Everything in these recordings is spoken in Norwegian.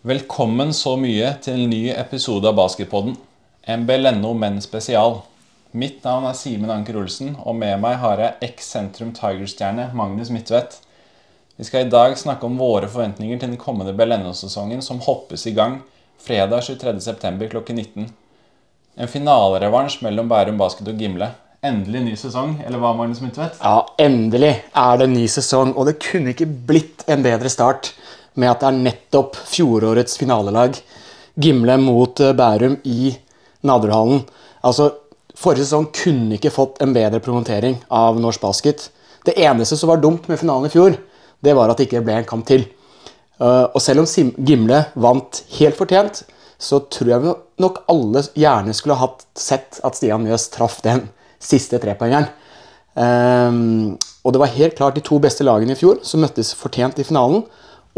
Velkommen så mye til en ny episode av Basketpodden. En Bellenno menn spesial. Mitt navn er Simen Anker Olsen, og med meg har jeg eks-Sentrum Tiger-stjerne Magnus Midtvedt. Vi skal i dag snakke om våre forventninger til den kommende BLNO-sesongen som hoppes i gang fredag 23.9. klokken 19. En finalerevansj mellom Bærum Basket og Gimle. Endelig ny sesong, eller hva, Magnus Midtvedt? Ja, endelig er det ny sesong, og det kunne ikke blitt en bedre start med at det er nettopp fjorårets finalelag, Gimle mot eh, Bærum i Nadderhallen. Altså, Forrige sesong kunne ikke fått en bedre promotering av norsk basket. Det eneste som var dumt med finalen i fjor, det var at det ikke ble en kamp til. Eh, og selv om Gimle vant helt fortjent, så tror jeg nok alle gjerne skulle hatt sett at Stian Mjøs traff den siste trepoengeren. Um, og det var helt klart de to beste lagene i fjor som møttes fortjent i finalen.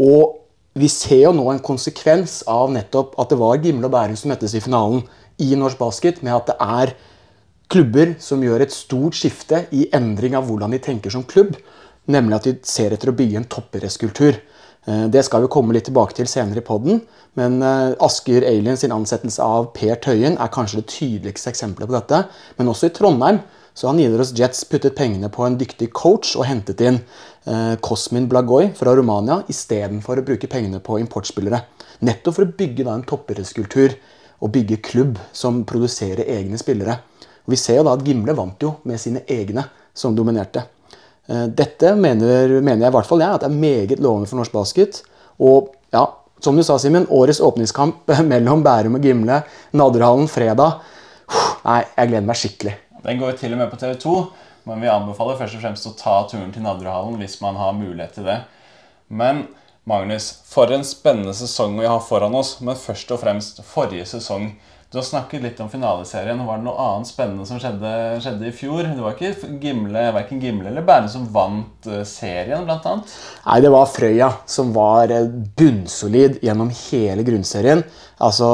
Og vi ser jo nå en konsekvens av nettopp at det var Gimle og Bærum som møttes i finalen i norsk basket, med at det er klubber som gjør et stort skifte i endring av hvordan de tenker som klubb. Nemlig at de ser etter å bygge en toppidrettskultur. Eh, det skal vi komme litt tilbake til senere i poden, men eh, Asker Alien sin ansettelse av Per Tøyen er kanskje det tydeligste eksempelet på dette. Men også i Trondheim så har Nidaros Jets puttet pengene på en dyktig coach og hentet inn Cosmin Blagoi fra Romania istedenfor å bruke pengene på importspillere. Nettopp for å bygge da, en toppidrettskultur og bygge klubb som produserer egne spillere. Og vi ser jo da at Gimle vant jo med sine egne som dominerte. Eh, dette mener, mener, jeg i hvert fall jeg, at det er meget lovende for norsk basket. Og ja, som du sa, Simen, årets åpningskamp mellom Bærum og Gimle, Nadderhallen fredag. Nei, jeg gleder meg skikkelig. Den går jo til og med på TV2, men vi anbefaler først og fremst å ta turen til Nadderhallen hvis man har mulighet til det. Men Magnus, for en spennende sesong vi har foran oss. Men først og fremst forrige sesong. Du har snakket litt om finaleserien. Var det noe annet spennende som skjedde, skjedde i fjor? Det var ikke Gimle, verken Gimle eller Bærum som vant eh, serien, annet? Nei, det var Frøya som var eh, bunnsolid gjennom hele grunnserien. Altså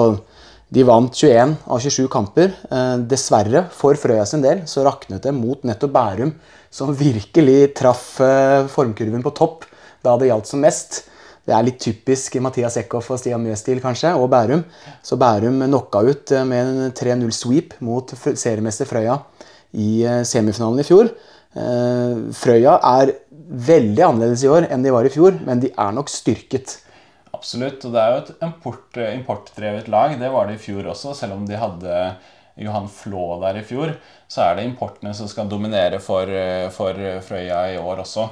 de vant 21 av 27 kamper. Eh, dessverre, for Frøya sin del, så raknet det mot nettopp Bærum, som virkelig traff eh, formkurven på topp da det gjaldt som mest. Det er litt typisk Mathias Eckhoff og Stian Mjøs-stil, kanskje, og Bærum. Så Bærum knocka ut eh, med en 3-0-sweep mot seriemester Frøya i semifinalen i fjor. Frøya er veldig annerledes i år enn de var i fjor, men de er nok styrket. Absolutt. Og det er jo et import, importdrevet lag. Det var det i fjor også. Selv om de hadde Johan Flå der i fjor, så er det importene som skal dominere for, for Frøya i år også.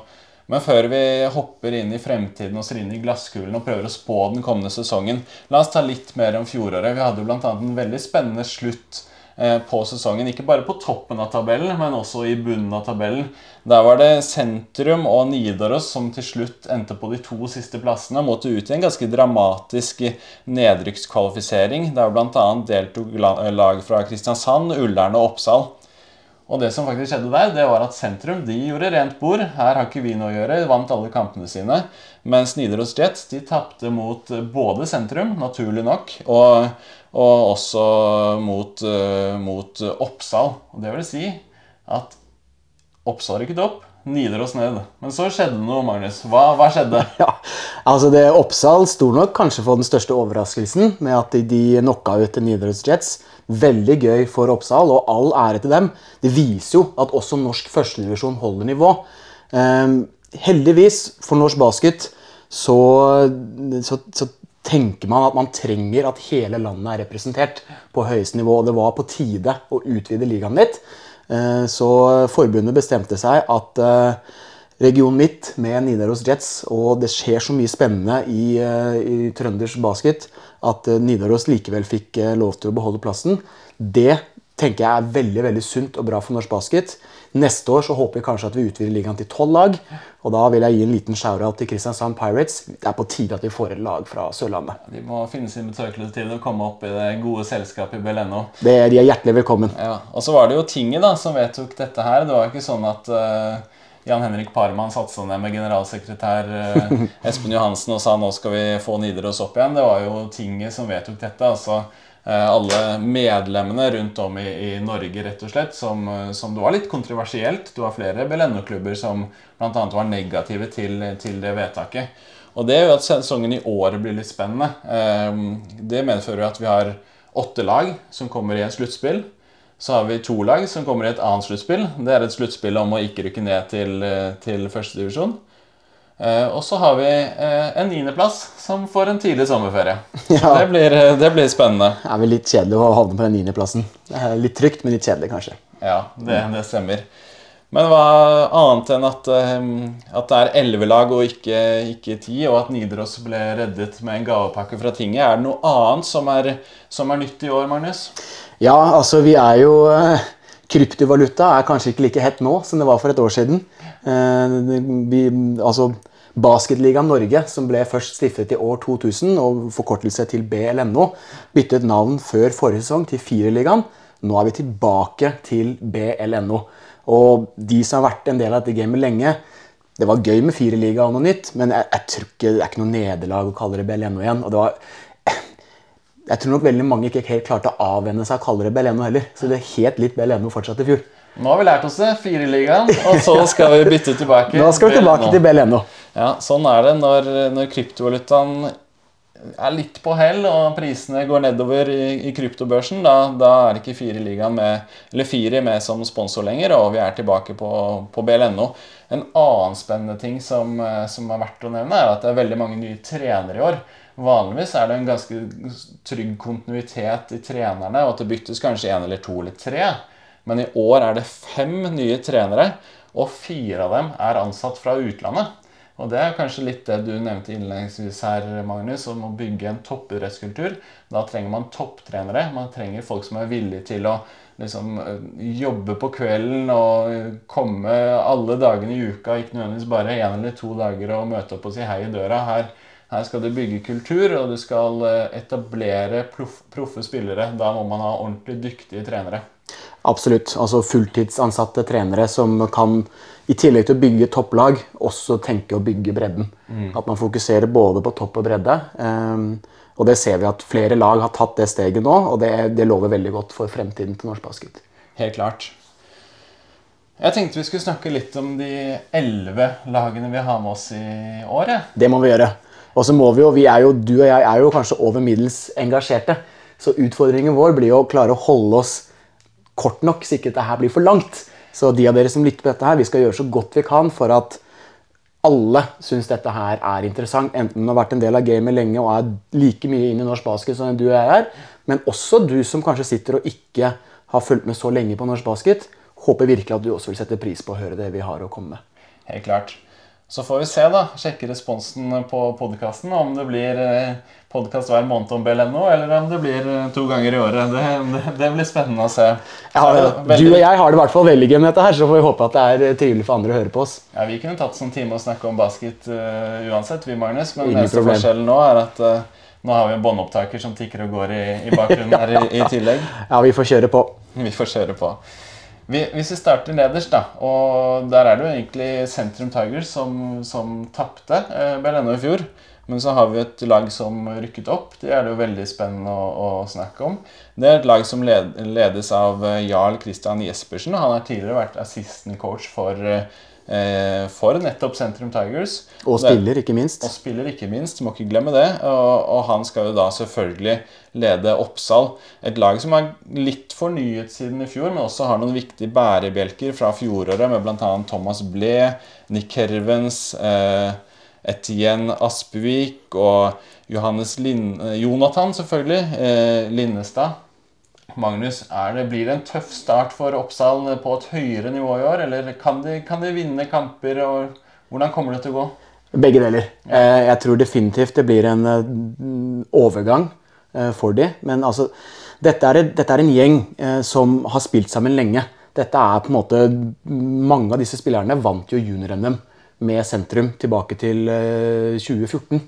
Men før vi hopper inn i fremtiden og ser inn i glasskulen og prøver å spå den kommende sesongen, la oss ta litt mer om fjoråret. Vi hadde jo bl.a. en veldig spennende slutt på sesongen. Ikke bare på toppen av tabellen, men også i bunnen av tabellen. Der var det Sentrum og Nidaros som til slutt endte på de to siste plassene. Måtte ut i en ganske dramatisk nedrykkskvalifisering, der bl.a. deltok lag fra Kristiansand, Ullern og Oppsal. Og det som faktisk skjedde der, det var at Sentrum de gjorde rent bord. Her har ikke vi noe å gjøre. De vant alle kampene sine. Mens Nidaros Jets de tapte mot både Sentrum, naturlig nok, og og også mot, uh, mot Oppsal. Og det vil si at Oppsal rykket opp, Nidaros ned. Men så skjedde noe, Magnus. Hva, hva skjedde? Ja, altså det Oppsal sto nok kanskje for den største overraskelsen med at de, de knocka ut Nidaros Jets. Veldig gøy for Oppsal, og all ære til dem. Det viser jo at også norsk førstedivisjon holder nivå. Um, heldigvis for norsk basket så, så, så tenker man at man trenger at hele landet er representert på høyeste nivå. og Det var på tide å utvide ligaen litt. Eh, så forbundet bestemte seg at regionen Region Midt med Nidaros Jets, og det skjer så mye spennende i, eh, i trøndersk basket at Nidaros likevel fikk lov til å beholde plassen. Det tenker jeg er veldig veldig sunt og bra for norsk basket. Neste år så håper vi kanskje at vi utvider ligaen til tolv lag. Og da vil jeg gi en liten shout-out til Kristiansand Pirates. Det er på tide at vi får et lag fra Sørlandet. De må finne sin betøkelse til å komme opp i det gode selskapet i Beleno. Det, de er hjertelig velkommen. Ja, Og så var det jo tinget da som vedtok dette her. Det var ikke sånn at uh, Jan Henrik Parman satte seg ned med generalsekretær uh, Espen Johansen og sa nå skal vi få Nidaros opp igjen. Det var jo tinget som vedtok dette. altså eh, alle medlemmene rundt om i, i Norge, rett og slett, som, eh, som, det var litt kontroversielt. Det var flere Bellenno-klubber som bl.a. var negative til, til, det vedtaket. Og det gjør at sesongen i år blir litt spennende. Eh, det medfører at vi har åtte lag som kommer i et sluttspill. Så har vi to lag som kommer i et annet sluttspill. Det er et sluttspill om å ikke rykke ned til, til førstedivisjon. Uh, og så har vi uh, en niendeplass som får en tidlig sommerferie. Ja. Det, blir, uh, det, blir, spennende. Det er vel litt kjedelig å havne på den niendeplassen. Litt trygt, men litt kjedelig, kanskje. Ja, det, det stemmer. Men hva annet enn at, at det er elleve lag og ikke, ikke ti, og at Nidaros ble reddet med en gavepakke fra tinget, er det noe annet som er, som er nytt i år, Magnus? Ja, altså vi er jo Kryptovaluta er kanskje ikke like hett nå som det var for et år siden. Vi, altså Basketligaen Norge, som ble først stiftet i år 2000 og forkortelse til BLNO, byttet navn før forrige sesong til Firerligaen. Nå er vi tilbake til BLNO. Og de som har vært en del av dette gamet lenge Det var gøy med Firerliga og noe nytt, men jeg, jeg, tror ikke det er ikke noe nederlag å kalle det BLNO igjen. og det var jeg tror nok veldig mange ikke helt klarte å avvenne seg å kalle det BLNO heller. Så det het litt BLNO fortsatt i fjor. Nå har vi lært oss det. Fireligaen. Og så skal vi bytte tilbake. Nå skal vi tilbake til BLNO. Ja, Sånn er det når, når kryptovalutaen er litt på hell og prisene går nedover i, i kryptobørsen. Da, da, er ikke Fire ligaen med, eller Fire med som sponsor lenger, og vi er tilbake på, på BLNO. En annen spennende ting som, som er verdt å nevne, er at det er veldig mange nye trenere i år. Vanligvis er det en ganske trygg kontinuitet i trenerne, og at det byttes kanskje én eller to eller tre. Men i år er det fem nye trenere, og fire av dem er ansatt fra utlandet. Og Det er kanskje litt det du nevnte innledningsvis her, Magnus, om å bygge en toppidrettskultur. Da trenger man topptrenere. Man trenger folk som er villige til å liksom, jobbe på kvelden og komme alle dagene i uka, ikke nødvendigvis bare én eller to dager og møte opp og si hei i døra. Her, her skal du bygge kultur, og du skal etablere etablere proffe spillere. Da må man ha ordentlig dyktige trenere. Absolutt. Altså fulltidsansatte trenere som kan, i tillegg til å bygge topplag, også tenke å bygge bredden. Mm. At man fokuserer både på topp og bredde. Um, og det ser vi at flere lag har tatt det steget nå, og det, det lover veldig godt for fremtiden til norsk basket. Helt klart. Jeg tenkte vi skulle snakke litt om de elleve lagene vi har med oss i året. Det må vi gjøre. Og så må vi jo, vi er jo, Du og jeg er jo kanskje over middels engasjerte. Så utfordringen vår blir jo å klare å holde oss kort nok, så ikke dette blir for langt. Så de av dere som lytter på dette her, vi skal gjøre så godt vi kan for at alle syns dette her er interessant. Enten du har vært en del av gamet lenge og er like mye inn i norsk basket som du og jeg er, men også du som kanskje sitter og ikke har fulgt med så lenge på norsk basket. Håper virkelig at du også vil sette pris på å høre det vi har å komme med. Helt klart. Så får vi se, da. Sjekke responsen på podkasten. Om det blir eh, podkast hver måned om BLNO, eller om det blir eh, to ganger i året. Det, det, det blir spennende å se. Veldig... Du og jeg har det i hvert fall veldig gøy med dette her, så får vi håpe at det er eh, trivelig for andre å høre på oss. Ja, Vi kunne tatt oss en time og snakke om basket uh, uansett, vi, Magnus. Men eneste forskjellen nå er at uh, nå har vi en båndopptaker som tikker og går i, i bakgrunnen her i, i tillegg. Ja, vi får kjøre på. Vi får kjøre på. Hvis vi starter nederst, da, og der er det jo egentlig Sentrum Tigers som, som tapte eh, i fjor. Men så har vi et lag som rykket opp. Det er det jo veldig spennende å, å snakke om. Det er et lag som led, ledes av eh, Jarl Christian Jespersen. Han har tidligere vært assistant coach for Eh, for nettopp Sentrum Tigers. Og spiller, ikke minst. Og spiller, ikke minst. Må ikke glemme det. Og, og, han skal jo da selvfølgelig lede Oppsal. Et lag som er litt fornyet siden i fjor, men også har noen viktige bærebjelker fra fjoråret, med bl.a. Thomas Ble, Nick Hervens, eh, Etienne Aspevik og Johannes Lin Jonathan, selvfølgelig. Eh, Linnestad. Magnus, det, blir det en tøff start for Oppsal på et høyere nivå i år? Eller kan de, kan de vinne kamper? og Hvordan kommer det til å gå? Begge deler. Eh, jeg tror definitivt det blir en eh, overgang eh, for de. Men altså, dette er, dette er en gjeng som har spilt sammen lenge. Dette er på en måte, Mange av disse spillerne vant jo junior-NM med sentrum tilbake til 2014.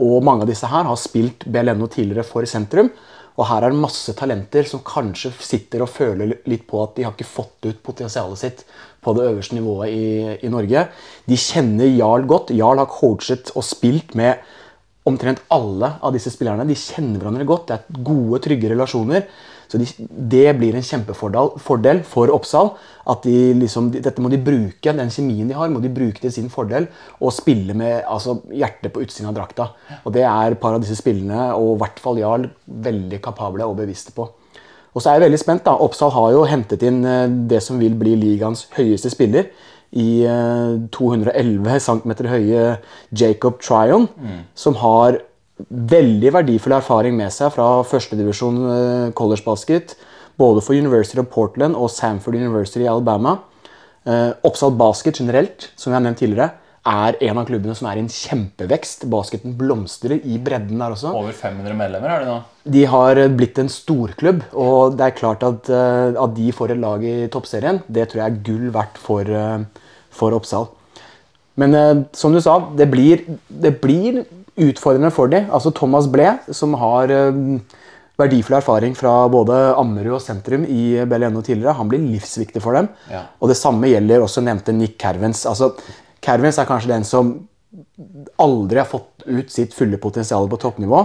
Og mange av disse her har spilt BLNO tidligere for sentrum. Og her er det masse talenter som kanskje sitter og føler litt på at de har ikke fått ut potensialet sitt på det øverste nivået i, i Norge. De kjenner Jarl godt. Jarl har coachet og spilt med omtrent alle av disse spillerne de kjenner hverandre godt. Det er gode, trygge relasjoner. Så de, det blir en kjempefordel fordel for Oppsal. at de liksom, Dette må de bruke, den kjemien de har, må de bruke til sin fordel. Og spille med altså, hjertet på utsiden av drakta. Og Det er et par av disse spillene, og i hvert fall Jarl, veldig kapable og bevisste på. Og så er jeg veldig spent. da, Oppsal har jo hentet inn eh, det som vil bli ligaens høyeste spiller. I 211 eh, cm høye Jacob Tryon, mm. som har veldig verdifull erfaring med seg fra førstedivisjon eh, college basket. Både for University of Portland og Samford University i Alabama. Oppsal Basket generelt, som vi har nevnt tidligere, er en av klubbene som er i en kjempevekst. Basketen blomstrer i bredden der også. Over 500 medlemmer er det nå? De har blitt en storklubb. Og det er klart at, at de får et lag i toppserien, det tror jeg er gull verdt for, for Oppsal. Men som du sa, det blir, det blir utfordrende for dem. Altså Thomas Ble, som har verdifull erfaring fra både Ammerud og sentrum i BLNO tidligere. Han blir livsviktig for dem. Ja. Og det samme gjelder også nevnte Nick Kervens. Altså, Kervins er kanskje den som aldri har fått ut sitt fulle potensial på toppnivå.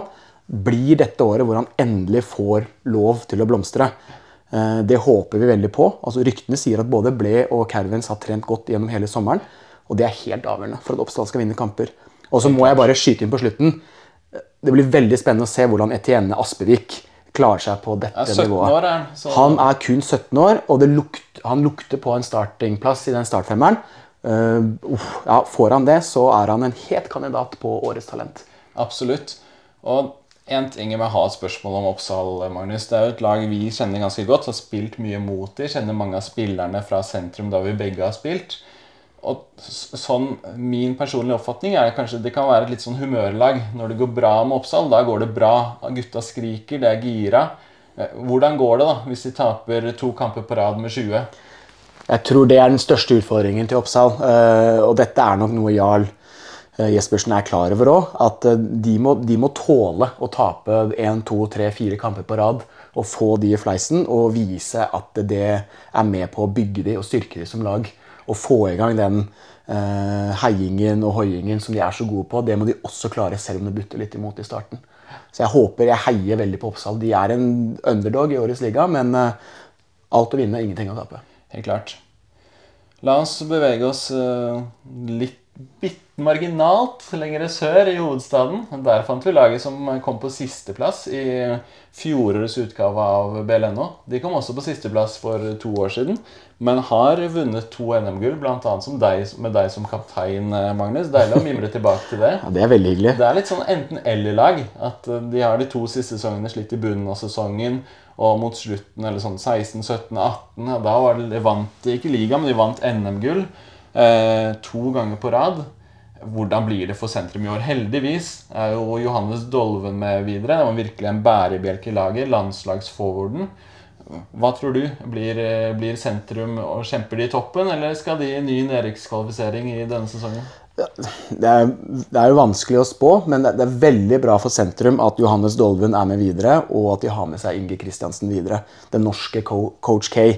Blir dette året hvor han endelig får lov til å blomstre. Eh, det håper vi veldig på. Altså, ryktene sier at både Ble og Kervins har trent godt gjennom hele sommeren. Og det er helt avgjørende for at Oppsal skal vinne kamper. Og så må jeg bare skyte inn på slutten. Det blir veldig spennende å se hvordan Etienne Aspevik klarer seg på dette er nivået. År, er, han er kun 17 år, og lukt, han lukter på en startingplass i den startfemmeren. Uh, ja, får han det, så er han en het kandidat på Årets talent. Absolutt. Og en ting jeg vil ha et spørsmål om Oppsal, Magnus. Det er jo et lag vi kjenner ganske godt, har spilt mye mot dem. Kjenner mange av spillerne fra sentrum da vi begge har spilt. Og sånn, Min personlige oppfatning er kanskje det kan være et litt sånn humørlag. Når det går bra med Oppsal, da går det bra. Gutta skriker, det er gira. Eh, hvordan går det da hvis de taper to kamper på rad med 20? Jeg tror det er den største utfordringen til Oppsal. Eh, og dette er nok noe Jarl eh, Jespersen er klar over òg. At de må, de må, tåle å tape én, to, tre, fire kamper på rad og få de i fleisen og vise at det er med på å bygge de og styrke de som lag. Og få i gang den uh, heiingen og hoiingen som de er så gode på. Det må de også klare, selv om det butter litt imot i starten. Så jeg håper jeg heier veldig på Oppsal. De er en underdog i årets liga, men uh, alt å vinne, ingenting å tape. Helt klart. La oss bevege oss uh, litt bitte marginalt lenger sør i hovedstaden. Der fant vi laget som kom på sisteplass i fjorårets utgave av BLNO. De kom også på sisteplass for to år siden, men har vunnet to NM-gull, bl.a. med deg som kaptein, eh, Magnus. Deilig å mimre tilbake til det. Ja, Det er veldig hyggelig. Det er litt sånn enten-eller-lag. At eh, de har de to siste sesongene slitt i bunnen av sesongen. Og mot slutten, eller sånn 16, 17, 18 Da var det, de vant de ikke liga, men de vant NM-gull eh, to ganger på rad. Hvordan blir det for sentrum i år? Heldigvis er jo Johannes Dolven med videre. Det var virkelig en bærebjelke i laget. Landslagsforwarden. Hva tror du? Blir, eh, blir sentrum og kjemper de i toppen, eller skal de i ny nedrykkskvalifisering i denne sesongen? det, er, det er, jo vanskelig å spå, men det, er veldig bra for sentrum at Johannes Dolven er med videre, og at de har med seg Inge Kristiansen videre. Den norske coach K.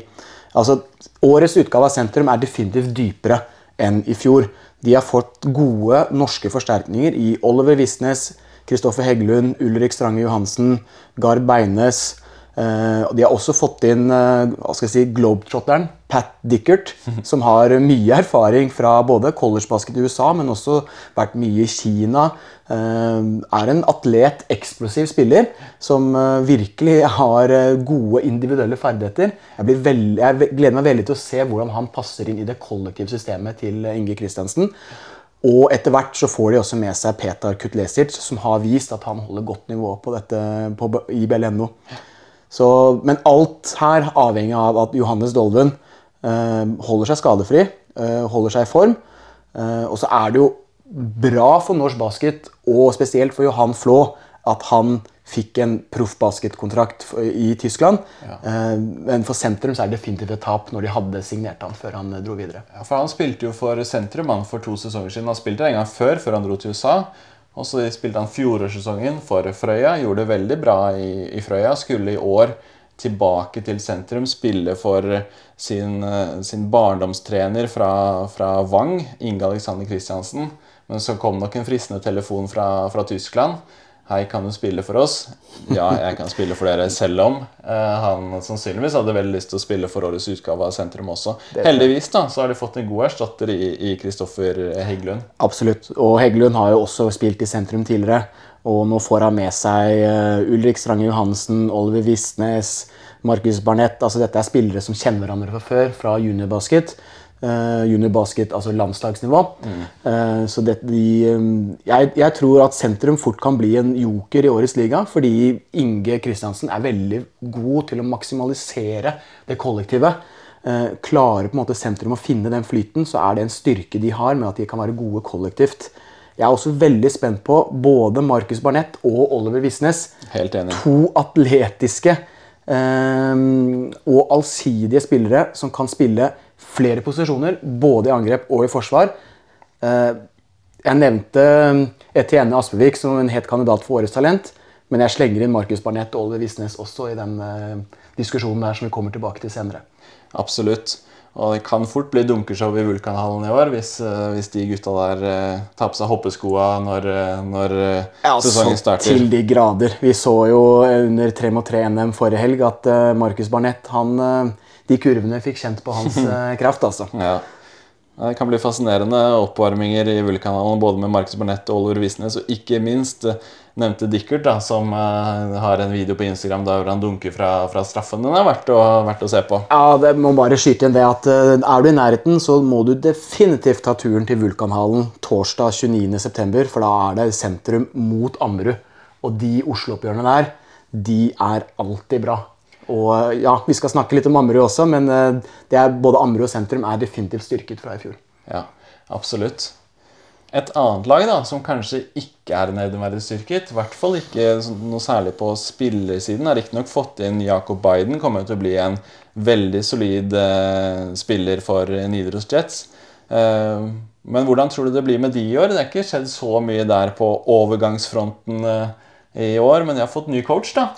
Altså, årets utgave av sentrum er definitivt dypere enn i fjor. De har fått gode norske forsterkninger i Oliver Visnes, Kristoffer Heggelund, Ulrik Strange Johansen, Gard Beines, Uh, de har også fått inn uh, hva skal jeg si, globetrotteren Pat Dickert, som har mye erfaring fra både collegebasket i USA, men også vært mye i Kina. Uh, er en atlet, eksplosiv spiller, som virkelig har gode individuelle ferdigheter. Jeg, veld, jeg, gleder meg veldig til å se hvordan han passer inn i det kollektive systemet til Inge Kristiansen. Og etter hvert så får de også med seg Petar Kutlesic, som har vist at han holder godt nivå på dette på, i BLNO. Så, men alt her avhenger av at Johannes Dolven eh, holder seg skadefri, eh, holder seg i form. Eh, og så er det jo bra for norsk basket, og spesielt for Johan Flå, at han fikk en proffbasketkontrakt i Tyskland. Ja. Eh, men for sentrum så er det definitivt et tap når de hadde signert han før han dro videre. Ja, for Han spilte jo for sentrum han for to sesonger siden. Han spilte en gang før, før han dro til USA. Og så spilte han fjorårssesongen for Frøya. Gjorde det veldig bra i, i, Frøya. Skulle i år tilbake til sentrum, spille for sin, sin barndomstrener fra, fra Vang, Inge Alexander Kristiansen. Men så kom nok en fristende telefon fra, fra Tyskland. Hei, kan du spille for oss? Ja, jeg kan spille for dere, selv om eh, han sannsynligvis hadde veldig lyst til å spille for årets utgave av Sentrum også. Heldigvis da, så har de fått en god erstatter i Kristoffer Heggelund. Absolutt. Og Heggelund har jo også spilt i sentrum tidligere. Og nå får han med seg uh, Ulrik Strange Johansen, Oliver Visnes, Markus Barnett. Altså, dette er spillere som kjenner hverandre fra før, fra juniorbasket. Uh, juniorbasket, altså landslagsnivå. Mm. Uh, så det, de, um, jeg, jeg, tror at sentrum fort kan bli en joker i årets liga, fordi Inge Kristiansen er veldig god til å maksimalisere det kollektivet. Uh, klarer på en måte sentrum å finne den flyten, så er det en styrke de har med at de kan være gode kollektivt. Jeg er også veldig spent på både Markus Barnett og Oliver Visnes. Helt enig. To atletiske og allsidige spillere som kan spille flere posisjoner, både i angrep og i forsvar. Eh, jeg nevnte Etienne Aspevik som en het kandidat for Årets talent. Men jeg slenger inn Markus Barnett og Oliver Visnes også i den eh, diskusjonen der som vi kommer tilbake til senere. Absolutt. Og det kan fort bli dunkershow i Vulkanhallen i år hvis, eh, hvis de gutta der eh, tar på seg hoppeskoa når, når ja, sesongen starter. Til de grader. Vi så jo under 3 mot 3 NM forrige helg at Markus Barnett han de kurvene fikk kjent på hans eh, kraft. altså. Ja. Det kan bli fascinerende oppvarminger i Vulkanalen både med Markus Barnett og Oliver Visnes, og ikke minst eh, nevnte Dickert, da, som uh, har en video på Instagram der han dunker fra, fra straffen. Den er verdt å, verdt å, se på. Ja, det må bare skyte inn det at uh, Er du i nærheten, så må du definitivt ta turen til Vulkanhallen torsdag 29.9., for da er det sentrum mot Ammerud. Og de Oslo-oppgjørene der, de er alltid bra. Og ja, Vi skal snakke litt om Ammerud også, men eh, det er, både Ammerud og sentrum er definitivt styrket fra i fjor. Ja, absolutt. Et annet lag da, som kanskje ikke er nevneverdig styrket, i hvert fall ikke noe særlig på spillersiden, har riktignok fått inn Jacob Biden, kommer til å bli en veldig solid eh, spiller for Nidaros Jets. Eh, men hvordan tror du det blir med de i år? Det er ikke skjedd så mye der på overgangsfronten eh, i år, men de har fått ny coach, da.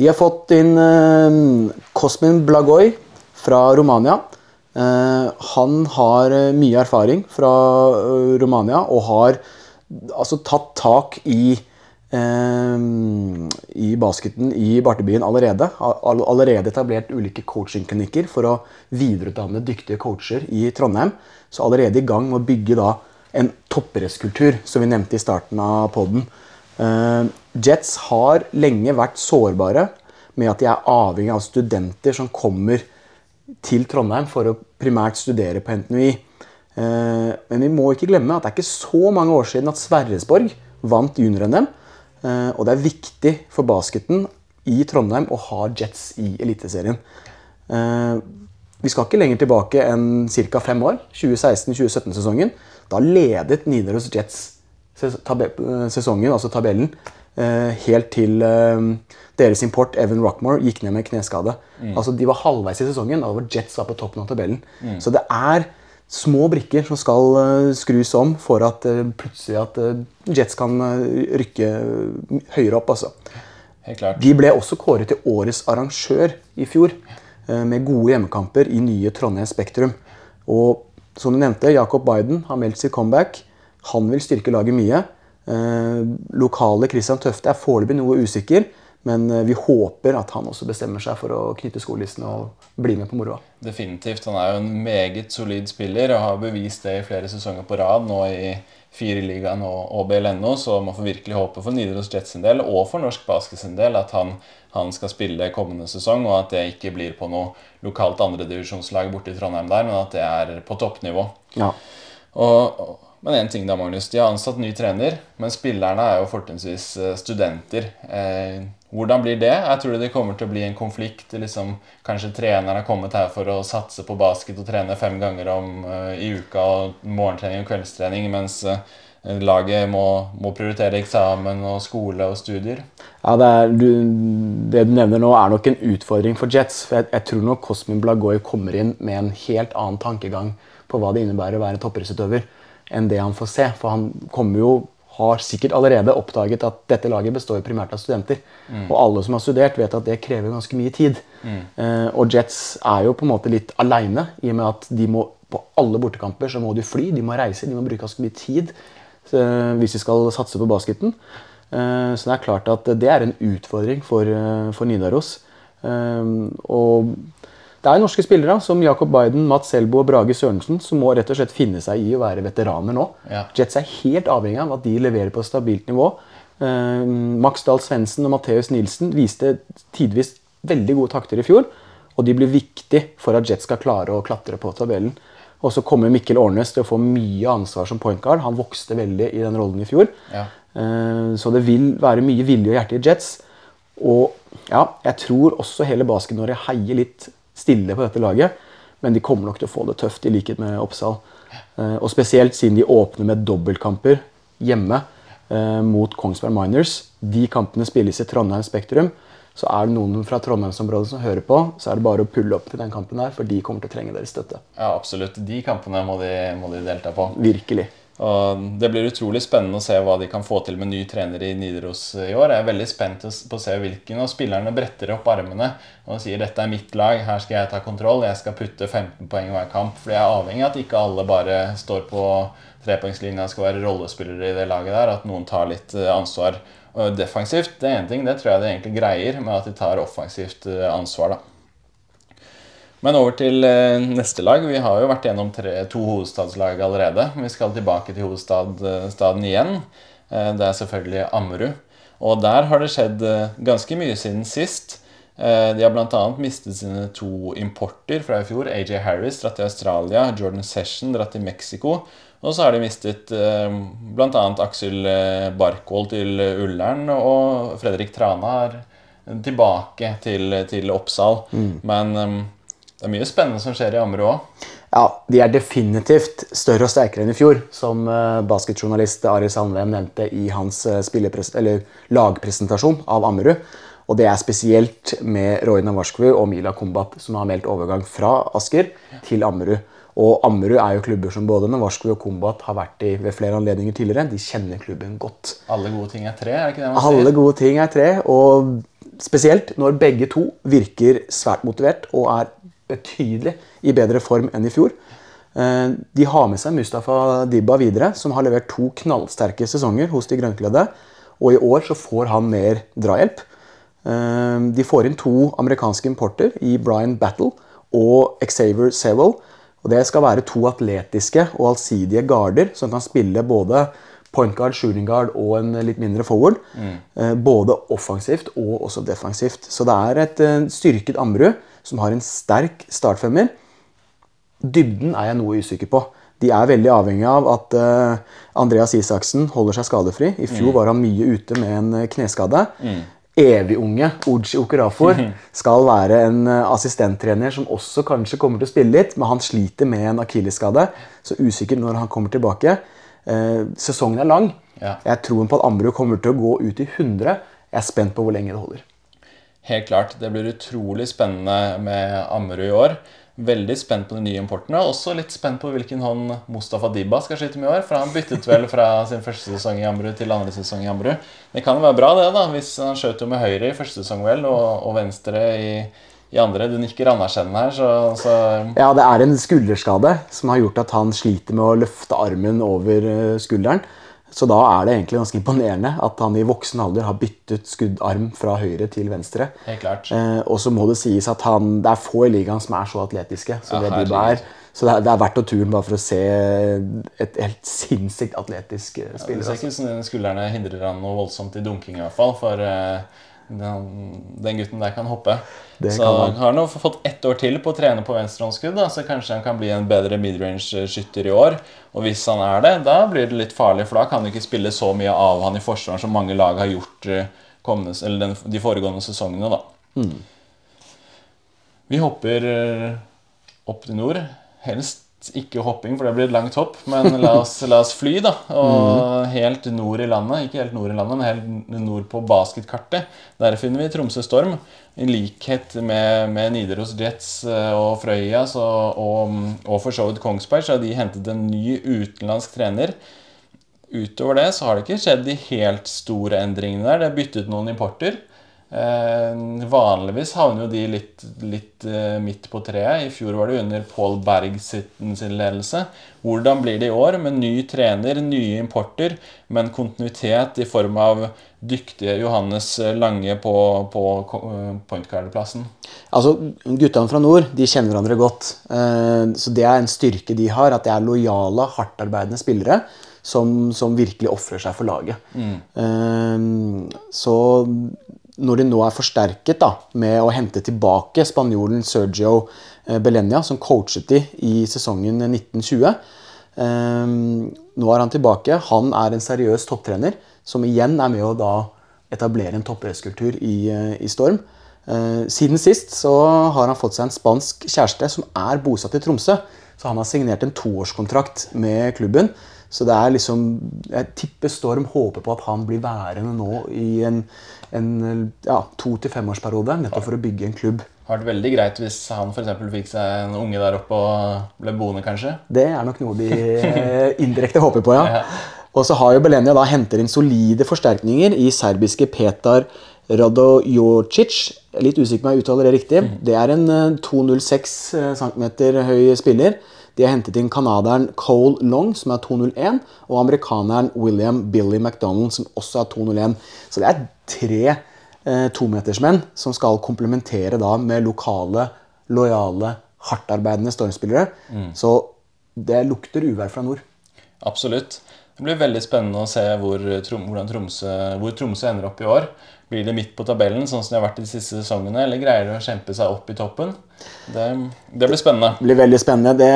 De har fått inn uh, Cosmin Blagoy fra Romania. Uh, han har uh, mye erfaring fra Romania og har altså tatt tak i i basketen i Bartebyen allerede. All, allerede etablert ulike coachingklinikker for å videreutdanne dyktige coacher i Trondheim. Så allerede i gang med å bygge en toppidrettskultur, som vi nevnte i starten av poden. Uh, Jets har lenge vært sårbare med at de er avhengig av studenter som kommer til Trondheim for å primært studere på NTNUI. Uh, men vi må ikke glemme at det er ikke så mange år siden at Sverresborg vant junior-NM. Uh, og det er viktig for basketen i Trondheim å ha Jets i Eliteserien. Vi skal ikke lenger tilbake enn ca. fem år. 2016-2017-sesongen. Da ledet Nidaros Jets sesongen, altså tabellen, eh, helt til eh, deres import, Evan Rockmore, gikk ned med kneskade. Mm. Altså, De var halvveis i sesongen, da var Jets var på toppen av tabellen. Mm. Så det er små brikker som skal skrus om for at plutselig at Jets kan rykke høyere opp. altså. De ble også kåret til årets arrangør i fjor, med gode hjemmekamper i nye Trondheim Spektrum. Og som du nevnte, Jacob Biden har meldt sitt comeback. Han vil styrke laget mye. Eh, lokale Christian Tøfte er foreløpig noe usikker, men eh, vi håper at han også bestemmer seg for å knytte skolissene og bli med på moroa. Definitivt. Han er jo en meget solid spiller og har bevist det i flere sesonger på rad nå i Fireligaen og BLNO, så man får virkelig håpe for Nidaros Jets sin del og for norsk basket sin del at han, han, skal spille kommende sesong, og at det ikke blir på noe lokalt andredivisjonslag borte i Trondheim der, men at det er på toppnivå. Ja. Og, men én ting da, Magnus. De har ansatt ny trener, men spillerne er jo fortrinnsvis eh, studenter. Eh, hvordan blir det? Jeg tror det kommer til å bli en konflikt. Liksom, kanskje treneren har kommet her for å satse på basket og trene fem ganger om, uh, i uka, og morgentrening og kveldstrening, mens laget må, må, prioritere eksamen og skole og studier. Ja, det, er, du, det, du, nevner nå, er nok en utfordring for Jets. for Jeg, jeg tror nok Cosmin Blagoy kommer inn med en helt annen tankegang på hva det innebærer å være toppidrettsutøver enn det han får se. For han kommer jo har sikkert allerede oppdaget at dette laget består primært av studenter. Mm. Og alle som har studert, vet at det krever ganske mye tid. Mm. Eh, og Jets er jo på en måte litt aleine i og med at de må på alle bortekamper så må de fly, de må reise, de må bruke ganske mye tid. så, hvis de skal satse på basketen. Eh, så det er klart at det er en utfordring for, eh, for Nidaros. Eh, og det er norske spillere som Jakob Biden, Mats Selbo og Brage Sørensen som må rett og slett finne seg i å være veteraner nå. Ja. Jets er helt avhengig av at de leverer på et stabilt nivå. Uh, Max Dahl Svendsen og Matheus Nilsen viste tidvis veldig gode takter i fjor. Og de blir viktig for at Jets skal klare å klatre på tabellen. Og så kommer Mikkel Årnes til å få mye ansvar som point guard. Han vokste veldig i den rollen i fjor. Ja. Uh, Så det vil være mye vilje og hjerte i Jets. Og ja, jeg tror også hele Basket-Norge heier litt stille på dette laget. Men de kommer nok til å få det tøft, i likhet med Oppsal. Eh, Og spesielt siden de åpner med dobbeltkamper hjemme eh, mot Kongsberg Miners. De kampene spilles i Trondheim Spektrum. Så er det noen fra Trondheimsområdet som hører på, så er det bare å pulle opp til den kampen der, for de kommer til å trenge deres støtte. ja, absolutt. De kampene må de, må de delta på. Virkelig. Og Det blir utrolig spennende å se hva de kan få til med ny trener i Nidaros i år. Jeg er veldig spent på å se hvilken av spillerne bretter opp armene og sier dette er mitt lag, her skal jeg ta kontroll, jeg skal putte 15 poeng hver kamp. For jeg er avhengig av at ikke alle bare står på trepoengslinja og skal være rollespillere i det laget der. At noen tar litt eh, ansvar defensivt. Det er en ting, det tror jeg de egentlig greier, med at de tar offensivt eh, ansvar. da. Men over til eh, neste lag. Vi har jo vært gjennom tre, to hovedstadslag allerede. Vi skal tilbake til hovedstaden igjen. Eh, det er selvfølgelig Ammerud. Og der har det skjedd eh, ganske mye siden sist. Eh, De har bl.a. mistet sine to importer fra i fjor. AJ Harris dratt til Australia, Jordan Session dratt til Mexico. Og så har de mistet eh, bl.a. Aksel eh, Barkvold til Ullern, og Fredrik Trana er tilbake til, til Oppsal. Men eh, det er mye spennende som skjer i Ammerud òg. Ja, de er definitivt større og sterkere enn i fjor, som uh, basketjournalist Ari Sandven nevnte i hans eh, eller lagpresentasjon av Ammerud. Og det er spesielt med Roy Navarsku og Mila Kombat som har meldt overgang fra Asker til Ammerud. Og Ammerud er jo klubber som både Navarsku og Kombat har vært i ved flere anledninger tidligere. De kjenner klubben godt. Alle gode ting er tre, er det ikke det man sier? Alle gode ting er tre, og spesielt når begge to virker svært motivert og er betydelig i bedre form enn i fjor. Eh, De har med seg Mustafa Dibba videre, som har levert to knallsterke sesonger hos de grønnkledde. Og i år så får han mer drahjelp. Eh, De får inn to amerikanske importer i Brian Battle og Xavier Sewell. Og det skal være to atletiske og allsidige garder som kan spille både point guard, shooting guard og en litt mindre forward. Mm. Både offensivt og også defensivt. Så det er et eh, styrket Ammerud som har en sterk startfemmer. Dybden er jeg noe usikker på. De er veldig avhengig av at eh, Andreas Isaksen holder seg skadefri. I fjor var han mye ute med en eh, kneskade. Evigunge Oji Okerafor skal være en eh, assistenttrener som også kanskje kommer til å spille litt, men han sliter med en akillesskade, så usikker når han kommer tilbake. Sesongen er lang. Jeg tror på at Ammerud kommer til å gå ut i 100. Jeg er spent på hvor lenge det holder. Helt klart. Det blir utrolig spennende med Ammerud i år. Veldig spent på de nye importene. Også litt spent på hvilken hånd Mustafa Dibba skal skyte med i år. For han byttet vel fra sin første sesong i Ammerud til andre sesong i Ammerud. Det kan jo være bra, det, da. Hvis han skjøt med høyre i første sesong, vel, og, og venstre i, i andre. Du nikker anerkjennende her, så, så Ja, det er en skulderskade som har gjort at han sliter med å løfte armen over eh, skulderen. Så da er det egentlig ganske imponerende at han i voksen alder har byttet skuddarm fra høyre til venstre. helt klart. Eh, og så må det sies at han, det er få i ligaen som er så atletiske. Så Ja, det er. Så det er, det er verdt å turen bare for å se et helt sinnssykt atletisk eh, Det spiller. ser altså. ikke ut som skuldrene hindrer han noe voldsomt i dunking, i hvert fall. For eh, den, den gutten der kan hoppe. Det så kan han. har han fått ett år til på å trene på venstrehåndsskudd, så kanskje han kan bli en bedre midrange-skytter i år. Og hvis han er det, da blir det litt farlig, for da kan du ikke spille så mye av han i forsvaret som mange lag har gjort eh, kommende, eller den, de foregående sesongene. da. Mm. Vi hopper eh, opp til nord. Helst ikke hopping, for det blir et langt hopp. Men la oss, la oss fly, da. Og helt nord i landet. Ikke helt nord i landet, men helt nord på basketkartet. Der finner vi Tromsø Storm. I likhet med, med Nidaros Jets eh, og Frøya så, og, og for så vidt Kongsberg, så har de hentet en ny utenlandsk trener. Utover det så har det ikke skjedd de helt store endringene der. Det er byttet noen importer. Eh, vanligvis havner jo de litt, litt eh, midt på treet. I fjor var det under Pål Berg sin, sin ledelse. Hvordan blir det i år med ny trener, nye importer, men kontinuitet i form av dyktige Johannes Lange på, på eh, point guard-plassen? Altså, Guttene fra nord de kjenner hverandre godt. Eh, så Det er en styrke de har, at det er lojale, hardtarbeidende spillere som, som virkelig ofrer seg for laget. Mm. Så når de nå er forsterket da, med å hente tilbake spanjolen Sergio eh, Belenia, som coachet de i sesongen 1920 ehm, Nå er han tilbake. Han er en seriøs topptrener som igjen er med å da etablere en toppidrettskultur i, eh, i, Storm. Eh, siden sist så har han fått seg en spansk kjæreste som er bosatt i Tromsø. Så han har signert en toårskontrakt med klubben. Så det er liksom Jeg tipper Storm håper på at han blir værende nå i en, en ja, to- til femårsperiode, nettopp for å bygge en klubb. Det hadde vært veldig greit hvis han for fikk seg en unge der oppe og ble boende, kanskje? Det er nok noe de eh, indirekte håper på, ja. Og så har jo Belenia da henter inn solide forsterkninger i serbiske Petar Radojocic. Litt usikker på om jeg uttaler det riktig. Mm. Det er en 206 eh, cm høy spiller. De har hentet inn canadieren Cole Long, som er 201, og amerikaneren William Billy McDonald, som også er 201. Så det er tre eh, tometersmenn som skal komplementere da med lokale, lojale, hardtarbeidende stormspillere. Mm. Så det lukter uvær fra nord. Absolutt. Det blir veldig spennende å se hvor, Tromsø, hvor Tromsø ender opp i år. Blir det midt på tabellen, sånn som de har vært de siste sesongene, eller greier de å kjempe seg opp i toppen? Det, det blir spennende. Det blir veldig spennende. Det,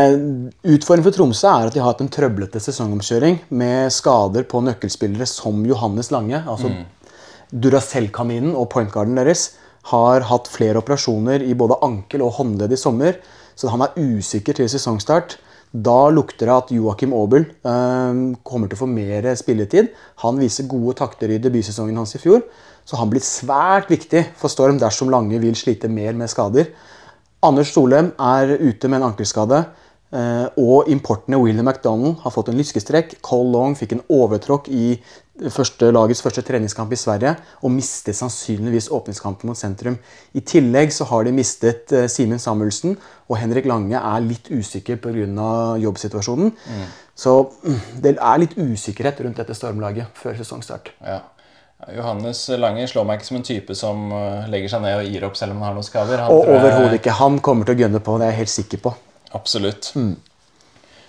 utfordringen for Tromsø er at de har hatt en trøblete sesongomkjøring med skader på nøkkelspillere som Johannes Lange. altså mm. Duracell-kaninen og pointgarden deres har hatt flere operasjoner i både ankel og håndledd i sommer, så han er usikker til sesongstart. Da lukter det at Joakim Aabel øh, kommer til å få mer spilletid. Han viser gode takter i debutsesongen hans i fjor, så han blir svært viktig for Storm dersom Lange vil slite mer med skader. Anders Solheim er ute med en ankelskade. Uh, og importene William McDonald har fått en lyskestrekk. Cole Long fikk en overtråkk i første, lagets første treningskamp i Sverige og mistet sannsynligvis åpningskampen mot sentrum. I tillegg så har de mistet uh, Simen Samuelsen, og Henrik Lange er litt usikker pga. jobbsituasjonen. Mm. Så mm, det er litt usikkerhet rundt dette stormlaget før sesongstart. Ja. Johannes Lange slår meg ikke som en type som eh, legger seg ned og gir opp selv om han har noen skader. Han og overhodet ikke. Han kommer til å gunne på, det er jeg helt sikker på. Absolutt. Mm.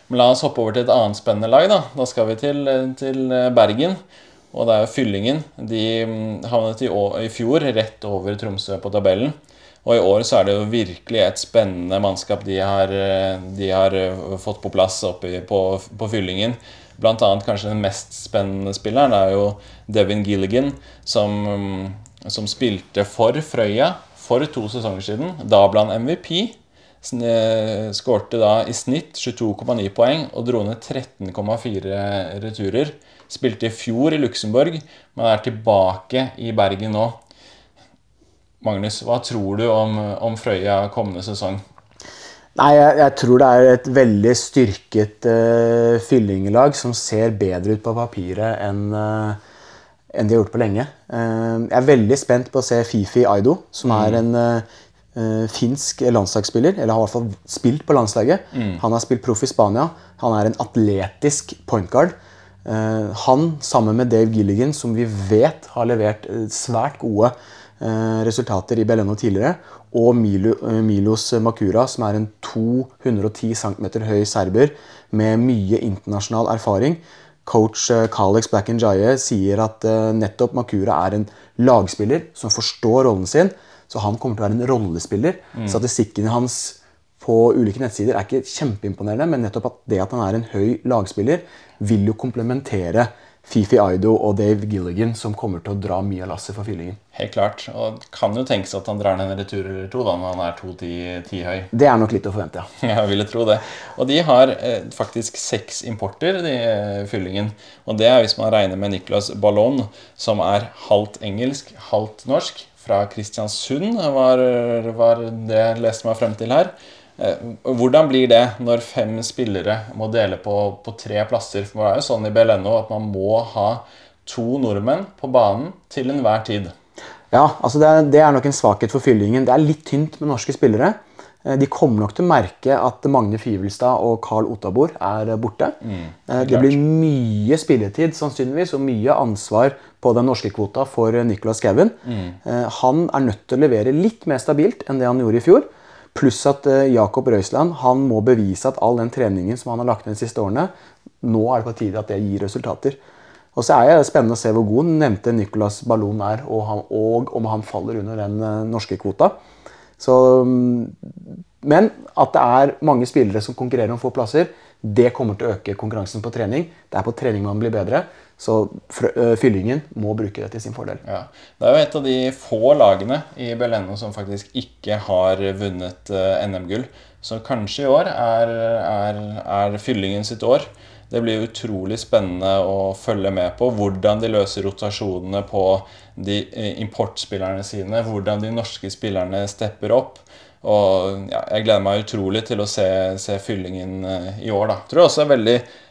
Men la oss hoppe over til et annet spennende lag. Da Da skal vi til, til Bergen. Og det er jo Fyllingen. De mm, havnet i, i, fjor rett over Tromsø på tabellen. Og i år så er det jo virkelig et spennende mannskap de har, de har fått på plass oppe på, på Fyllingen. Blant annet kanskje den mest spennende spilleren er jo Devin Gilligan, som, som spilte for Frøya for to sesonger siden. Da ble han MVP. Eh, skårte da i snitt 22,9 poeng og dro ned 13,4 returer. Spilte i fjor i Luxembourg, men er tilbake i Bergen nå. Magnus, hva tror du om, om Frøya kommende sesong? Nei, jeg, jeg, tror det er et veldig styrket uh, fyllinglag som ser bedre ut på papiret enn uh, enn de har gjort på lenge. Uh, jeg er veldig spent på å se Fifi Aido, som mm. er en uh, uh, finsk landslagsspiller. Eller har i hvert fall spilt på landslaget. Mm. Han har spilt proff i Spania. Han er en atletisk point guard. Uh, han, sammen med Dave Gilligan, som vi vet har levert uh, svært gode resultater i Beleno tidligere, og Milo, Milos Makura, som er en 210 cm høy serber med mye internasjonal erfaring. Coach Kalex Blackenjaye sier at nettopp Makura er en lagspiller som forstår rollen sin, så han kommer til å være en rollespiller. Mm. Statistikken hans på ulike nettsider er ikke kjempeimponerende, men nettopp at det at han er en høy lagspiller, vil jo komplementere Fifi Aido og Dave Gilligan, som kommer til å dra mye av lasset for fyllingen. Helt klart. Og det kan jo tenkes at han drar ned en retur eller to da, når han er 2-10 høy. Det er nok litt å forvente, ja. Jeg ville tro det. Og de har eh, faktisk seks importer, de eh, fyllingen. Og det er hvis man regner med Nicolas Ballon, som er halvt engelsk, halvt norsk fra Kristiansund, var, var det jeg leste meg frem til her. Eh, hvordan blir det når fem spillere må dele på, på tre plasser? For det er jo sånn i BLNO at man må ha to nordmenn på banen til enhver tid. Ja, altså det er, det er nok en svakhet for fyllingen. Det er litt tynt med norske spillere. Eh, De kommer nok til å merke at Magne Fivelstad og Carl Ottabor er borte. Mm, det blir mye spilletid sannsynligvis, og mye ansvar på den norske kvota for Nicolas Skauen. Mm. Han er nødt til å levere litt mer stabilt enn det han gjorde i fjor. Pluss at eh, Jakob Røisland han må bevise at all den treningen som han har lagt ned de siste årene, nå er det på tide at det gir resultater. Og så er det spennende å se hvor god den nevnte Nicolas Ballon er, og, han, og om han faller under den eh, norske kvota. Så, mm, men at det er mange spillere som konkurrerer om få plasser, det kommer til å øke konkurransen på trening. Det er på trening man blir bedre, så øh, fyllingen må bruke det til sin fordel. Ja. Det er jo et av de få lagene i Beleno som faktisk ikke har vunnet eh, NM-gull. Så kanskje i år er, er, er fyllingen sitt år. Det blir utrolig spennende å følge med på hvordan de løser rotasjonene på de eh, importspillerne sine. Hvordan de norske spillerne stepper opp. Og ja, jeg gleder meg utrolig til å se, se fyllingen eh, i år. da. Tror jeg også er veldig eh,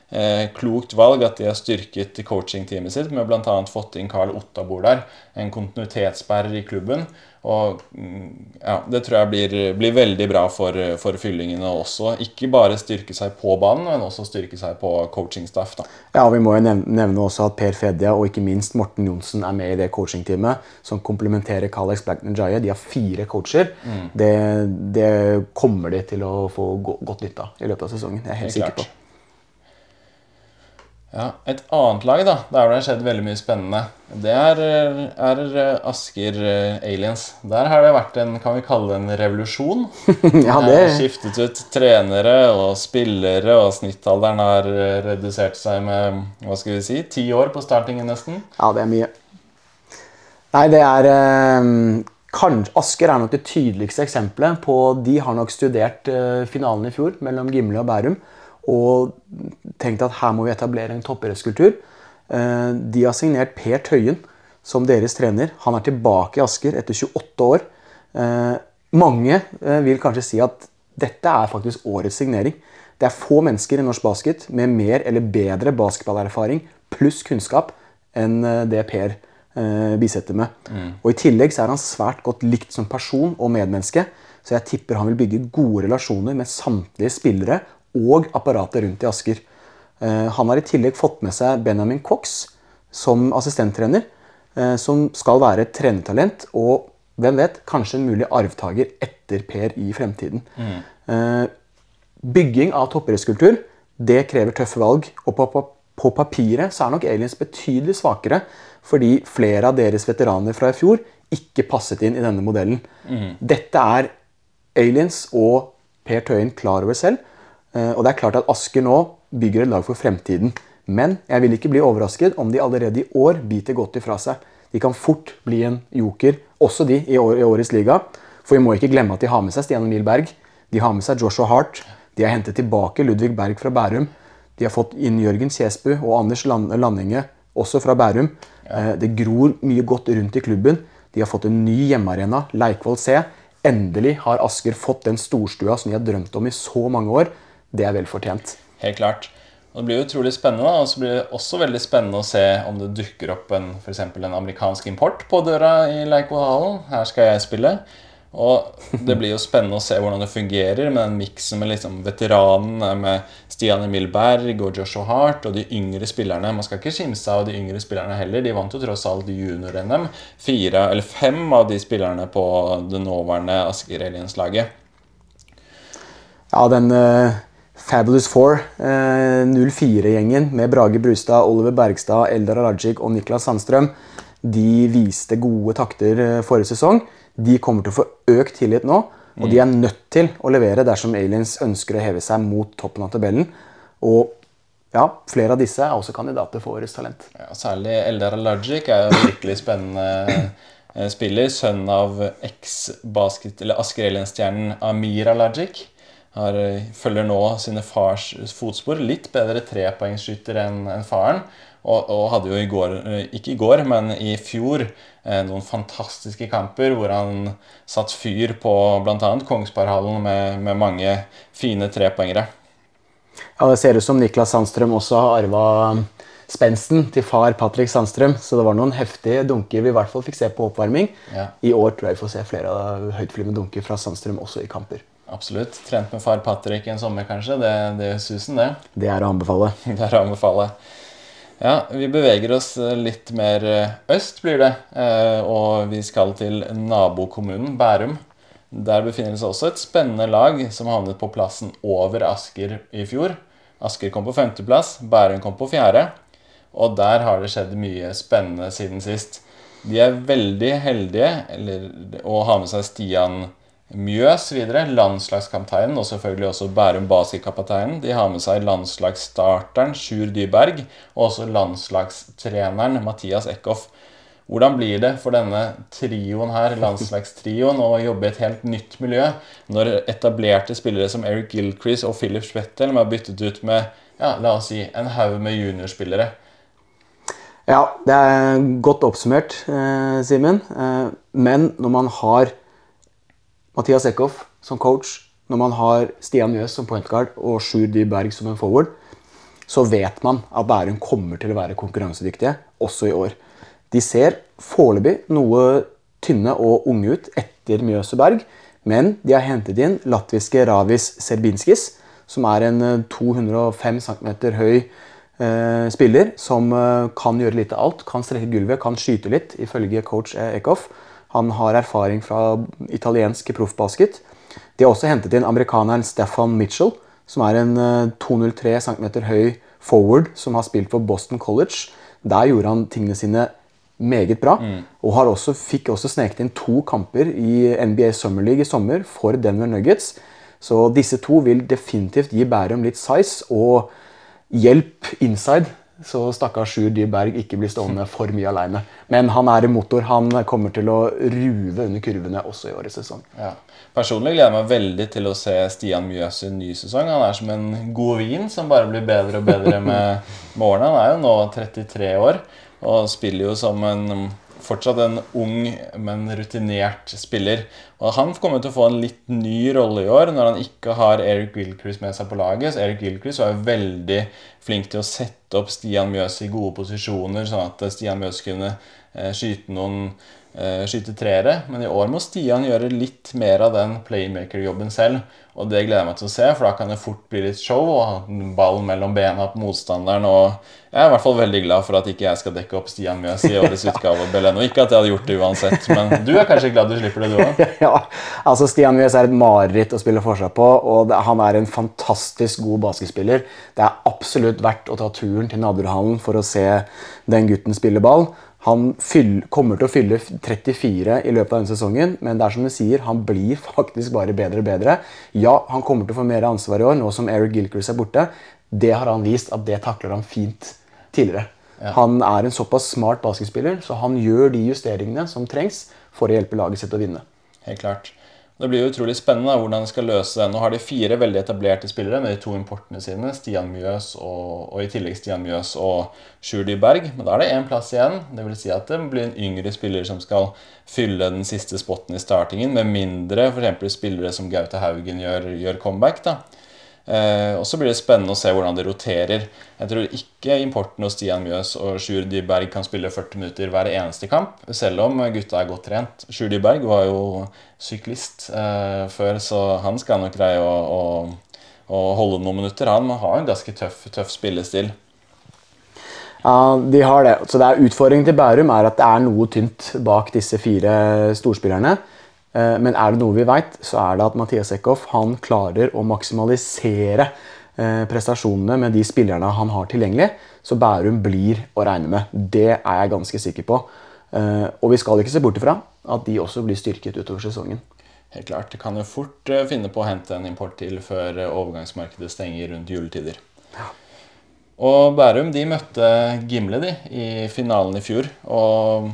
klokt valg at de har styrket coachingteamet sitt med bl.a. fått inn Carl Ottabor der. En kontinuitetsbærer i klubben. Og mm, ja, Det tror jeg blir, blir veldig bra for, for fyllingene også. Ikke bare styrke seg på banen, men også styrke seg på coachingstaff. da. Ja, og Vi må jo nevne, også at Per Fedja og ikke minst Morten Johnsen er med i det coachingteamet som komplementerer Kalex Black Jaya. De har fire coacher. Det, det kommer de til å få godt nytte av i løpet av sesongen. Det er jeg helt Helt sikker på. Ja, Et annet lag da, der det har skjedd veldig mye spennende, det er, er Asker eh, Aliens. Der har det vært en kan vi kalle det en revolusjon. Ja, Det er skiftet ut trenere og spillere, og snittalderen har eh, redusert seg med hva skal vi si, ti år på startingen nesten. ja, det er mye. Nei, det er eh, kan, Asker er nok det tydeligste eksempelet på De har nok studert eh, finalen i fjor mellom Gimle og Bærum og tenkt at her må vi etablere en toppidrettskultur. Eh, de har signert Per Tøyen som deres trener. Han er tilbake i Asker etter 28 år. Eh, mange eh, vil kanskje si at dette er faktisk årets signering. Det er få mennesker i norsk basket med mer eller bedre basketballerfaring pluss kunnskap enn det Per bisetter med. Og I tillegg så er han svært godt likt som person og medmenneske, så jeg tipper han vil bygge gode relasjoner med samtlige spillere og apparatet rundt i Asker. Eh, han har i tillegg fått med seg Benjamin Cox som assistenttrener, eh, som skal være et trenertalent og hvem vet, kanskje en mulig arvtaker etter Per i fremtiden. Mm. Bygging av toppidrettskultur det krever tøffe valg. Og på, på, papiret så er nok aliens betydelig svakere fordi flere av deres veteraner fra i fjor ikke passet inn i denne modellen. Dette er aliens og Per Tøyen klar over selv. Eh, Og det er klart at Asker nå bygger et lag for fremtiden. Men jeg vil ikke bli overrasket om de allerede i år biter godt ifra seg. De kan fort bli en joker, også de i, år, i årets liga. For vi må ikke glemme at de har med seg Stian Emil Berg. De har med seg Joshua Hart. De har hentet tilbake Ludvig Berg fra Bærum. De har fått inn Jørgen Kjesbu og Anders Landinge, også fra Bærum. Ja. Det gror mye godt rundt i klubben. De har fått en ny hjemmearena, Leikvoll C. Endelig har Asker fått den storstua som de har drømt om i så mange år. Det er velfortjent. Helt klart. Og Det blir utrolig spennende, og så blir det også veldig spennende å se om det dukker opp en, for en amerikansk import på døra i Leikvollhallen. Her skal jeg spille. Og det blir jo spennende å se hvordan det fungerer med den miksen med liksom veteranene, med Stian Emil Berg og Joshua Hart og de yngre spillerne. Man skal ikke kimse av de yngre spillerne heller. De vant jo tross alt junior-NM. Fire, eller fem av de spillerne på det nåværende Asker Aliens-laget. Ja, den eh, Fabulous Four, eh, 04-gjengen med Brage Brustad, Oliver Bergstad, Eldar Arajic og Niklas Sandstrøm, de viste gode takter eh, forrige sesong. De kommer til å få økt tillit nå, og de er nødt til å levere dersom Aliens ønsker å heve seg mot toppen av tabellen. Og ja, flere av disse er også kandidater for Årets talent. Ja, særlig Eldar Alajic er jo en virkelig spennende eh, spiller. Sønn av eks-basket- eller Asker Aliens-stjernen Amir Alajic. Har, eh, følger nå sine fars fotspor. Litt bedre trepoengsskytter enn en faren. Og, og hadde jo i går, eh, ikke i går, men i fjor, eh, noen fantastiske kamper hvor han satt fyr på bl.a. Kongsberghallen med, med mange fine trepoengere. Ja, Det ser ut som Niklas Sandstrøm også har arva spensten til far Patrick Sandstrøm. Så det var noen heftige dunker vi i hvert fall fikk se på oppvarming. Ja. I år tror jeg vi får se flere av høytflyvende dunker fra Sandstrøm også i kamper. Absolutt. Trent med far Patrick en sommer, kanskje. Det, det er susen, det. Det er å anbefale. Det er å anbefale. Ja, vi beveger oss eh, litt mer eh, øst, blir det. Eh, og vi skal til nabokommunen Bærum. Der befinner det seg også et spennende lag som havnet på plassen over Asker i fjor. Asker kom på femteplass, Bærum kom på fjerde. Og der har det skjedd mye spennende siden sist. De er veldig heldige eller, å ha med seg Stian Mjøs videre, landslagskapteinen, og selvfølgelig også Bærum Basketkapteinen. De har med seg landslagsstarteren Sjur Dyberg og også landslagstreneren Mathias Eckhoff. Hvordan blir det for denne trioen her, landslagstrioen, å jobbe i et helt nytt miljø når etablerte spillere som Eric Gilcrease og Philip Spettel er byttet ut med ja, la oss si, en haug med juniorspillere? Ja, det er godt oppsummert, eh, Simen. Eh, men når man har Mathias Eckhoff som coach, når man har Stian Mjøs som pointguard og Sjur Dyberg som en forward, så vet man at Bærum kommer til å være konkurransedyktige også i år. De ser foreløpig noe tynne og unge ut etter Mjøs og Berg, men de har hentet inn latviske Ravis Serbinskis, som er en eh, 205 cm høy eh, spiller som eh, kan gjøre litt av alt. Kan strekke gulvet, kan skyte litt, ifølge coach Eckhoff. Han har erfaring fra italiensk proffbasket. De har også hentet inn amerikaneren Stefan Mitchell, som er en eh, 203 cm høy forward som har spilt for Boston College. Der gjorde han tingene sine meget bra. Og har også, fikk også sneket inn to kamper i NBA Summer League i sommer for Denver Nuggets. Så disse to vil definitivt gi Bærum litt size og hjelp inside. Så stakkars Sjur Dyr Berg ikke blir stående for mye aleine. Men han er en motor. Han kommer til å ruve under kurvene også i årets sesong. Ja. Personlig gleder jeg meg veldig til å se Stian Mjøs i en ny sesong. Han er som en god vin som bare blir bedre og bedre med, med årene. Han er jo nå 33 år og spiller jo som en fortsatt en ung, men rutinert spiller. Og Han kommer til å få en litt ny rolle i år når han ikke har Eric Gilchrist med seg på laget. Så Eric Gilchrist var jo veldig flink til å sette opp Stian Mjøs i gode posisjoner, sånn at Stian Mjøs kunne eh, skyte noen skyte treere. Men i år må Stian gjøre litt mer av den playmaker-jobben selv. Og det gleder jeg meg til å se, for da kan det fort bli litt show og ballen mellom bena på motstanderen. Og jeg er i hvert fall veldig glad for at ikke jeg skal dekke opp Stian Mjøs i årets utgave av Beleno. Ikke at jeg hadde gjort det uansett, men du er kanskje glad du slipper det, du òg? ja, altså Stian Mjøs er et mareritt å spille forsvar på, og det, han er en fantastisk god basketspiller. Det er absolutt verdt å ta turen til Nadderhallen for å se den gutten spille ball. Han fyll, kommer til å fylle 34 i løpet av denne sesongen, men det er som du sier, han blir faktisk bare bedre og bedre. Ja, han kommer til å få mer ansvar i år, nå som Eric Gilchrist er borte. Det har han vist at det takler han fint tidligere. Han er en såpass smart basketspiller, så han gjør de justeringene som trengs for å hjelpe laget sitt å vinne. Helt klart. Det blir jo utrolig spennende da, hvordan de skal løse det. Nå har de fire veldig etablerte spillere med de to importene sine. Stian Mjøs og, og i tillegg Stian Mjøs og Sjurdy Berg. Men da er det én plass igjen. Det vil si at det blir en yngre spiller som skal fylle den siste spotten i startingen, med mindre f.eks. spillere som Gaute Haugen gjør, gjør comeback. da. Eh, og så blir det spennende å se hvordan det roterer. Jeg tror ikke importen hos Stian Mjøs og Sjur Dyberg kan spille 40 minutter hver eneste kamp, selv om gutta er godt trent. Sjur Dyberg var jo syklist eh, før, så han skal nok greie å, å, å holde noen minutter. Han har en ganske tøff, tøff spillestil. Ja, de har det. Så det er Utfordringen til Bærum er at det er noe tynt bak disse fire storspillerne. Eh, Men er det noe vi vet, så er det at Mathias Eckhoff han klarer å maksimalisere eh, prestasjonene med de spillerne han har tilgjengelig. Så Bærum blir å regne med. Det er jeg ganske sikker på. Eh, Og vi skal ikke se bort ifra at de også blir styrket utover sesongen. Helt klart, Det kan jo fort finne på å hente en import til før overgangsmarkedet stenger rundt juletider. Ja. Og Bærum de møtte Gimle de i finalen i fjor. Og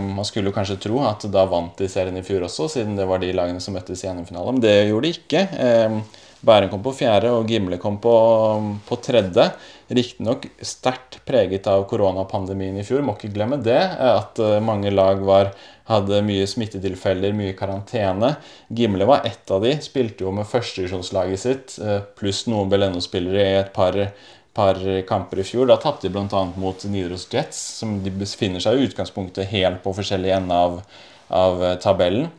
man skulle jo kanskje tro at da vant de serien i fjor også, siden det var de lagene som møttes i NM-finale. Men det gjorde de ikke. Eh, Bærum kom på fjerde, og Gimle kom på, på tredje. Riktignok sterkt preget av koronapandemien i fjor. Må ikke glemme det. At eh, mange lag var, hadde mye smittetilfeller, mye karantene. Gimle var ett av de. Spilte jo med førstedivisjonslaget sitt, eh, pluss noen Beleno-spillere i et par, par kamper i fjor. Da tapte de bl.a. mot Nidaros Jets, som de befinner seg i utgangspunktet helt på forskjellig ende av, av tabellen.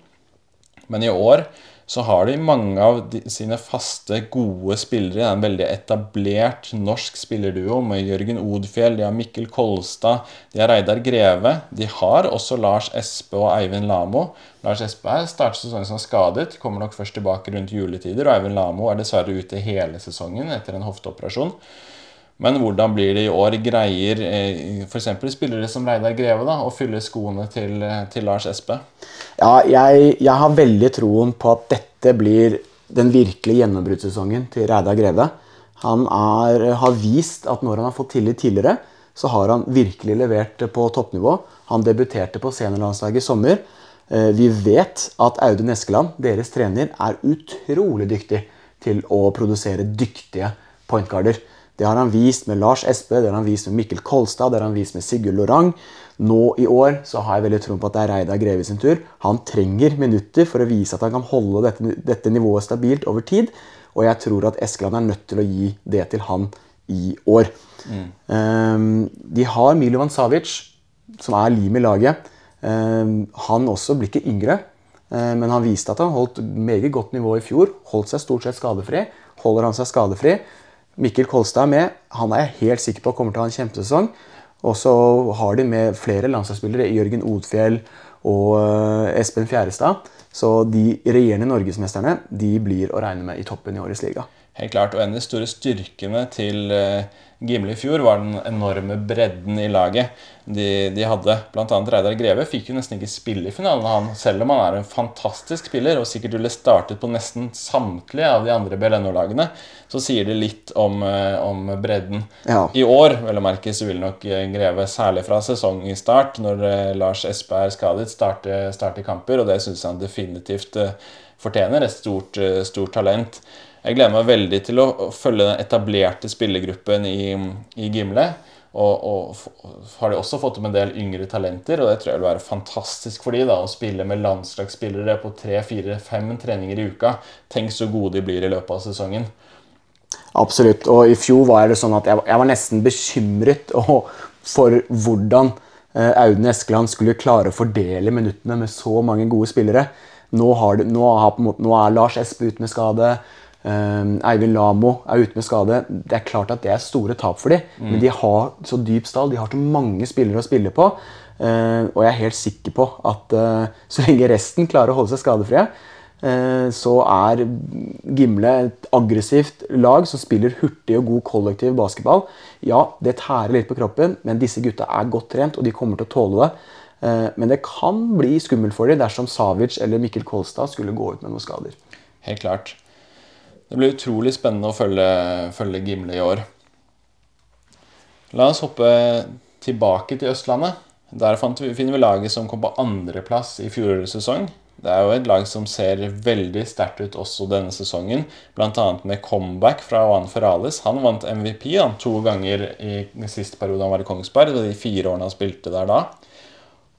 Men i år så har de mange av de, sine faste, gode spillere. Det er en veldig etablert norsk spillerduo med Jørgen Odfjell, de har Mikkel Kolstad, de har Reidar Greve. De har også Lars Espe og Eivind Lamo. Lars Espe starter sesongen som skadet, kommer nok først tilbake rundt juletider. Og Eivind Lamo er dessverre ute hele sesongen etter en hofteoperasjon. Men hvordan blir det i år? Greier eh, f.eks. spillere som Reidar Greve da, å fylle skoene til, eh, til Lars Espe? Ja, jeg, jeg, har veldig troen på at dette blir den virkelige gjennombruddssesongen til Reidar Greve. Han er, har vist at når han har fått tillit tidligere, så har han virkelig levert på toppnivå. Han debuterte på seniorlandslaget i sommer. Eh, vi vet at Audun Eskeland, deres trener, er utrolig dyktig til å produsere dyktige pointguarder. Det har han vist med Lars Espe, det har han vist med Mikkel Kolstad, det har han vist med Sigurd Lorang. Nå i år så har jeg veldig tro på at det er Reidar Greve sin tur. Han trenger minutter for å vise at han kan holde dette, dette nivået stabilt over tid. Og jeg tror at Eskeland er nødt til å gi det til han i år. Mm. Um, de har Milovan Savic, som er lim i laget. Um, han også blir ikke yngre, um, men han viste at han holdt meget godt nivå i fjor. Holdt seg stort sett skadefri. Holder han seg skadefri, Mikkel Kolstad er med. Han er jeg helt sikker på kommer til å ha en kjempesesong. Og så har de med flere landslagsspillere. Jørgen Odfjell og eh, Espen Fjærestad. Så de regjerende norgesmesterne de blir å regne med i toppen i årets liga. Helt klart, og En av de store styrkene til uh, Gimle i fjor var den enorme bredden i laget de, de hadde. Blant annet Reidar Greve fikk jo nesten ikke spille i finalen, han, selv om han er en fantastisk spiller og sikkert ville startet på nesten samtlige av de andre BLNO-lagene. Så sier det litt om, uh, om bredden. Ja. I år vel å merke, så vil nok eh, Greve, særlig fra sesongstart, når Lars Espe er skadet, starte, starte kamper, og det syns han definitivt fortjener. Et stort, stort talent. Jeg gleder meg veldig til å følge den etablerte spillergruppen i, i Gimle. Og, og, har de også fått opp en del yngre talenter, og det tror jeg vil være fantastisk for de da, å spille med landslagsspillere på tre, fire, fem treninger i uka. Tenk så gode de blir i løpet av sesongen. Absolutt. Og i fjor var det sånn at jeg, jeg var nesten bekymret for hvordan eh, Audun Eskeland skulle klare å fordele minuttene med så mange gode spillere. Nå, det, nå, har, nå er Lars Espe ute med skade. Um, Eivind Lamo er ute med skade. Det er klart at det er store tap for dem. Mm. Men de har så dyp stall, de har så mange spillere å spille på. Uh, og jeg er helt sikker på at uh, så lenge resten klarer å holde seg skadefrie, uh, så er Gimle et aggressivt lag som spiller hurtig og god kollektiv basketball. Ja, det tærer litt på kroppen, men disse gutta er godt trent, og de kommer til å tåle det. Men det kan bli skummelt for dem dersom Savic eller Mikkel Kolstad skulle gå ut med noen skader. Helt klart. Det blir utrolig spennende å følge, følge Gimle i år. La oss hoppe tilbake til Østlandet. Der finner vi laget som kom på andreplass i fjorårets sesong. Det er jo et lag som ser veldig sterkt ut også denne sesongen, bl.a. med comeback fra Juan Ferrales. Han vant MVP han, to ganger i siste periode han var i Kongsberg, de fire årene han spilte der da.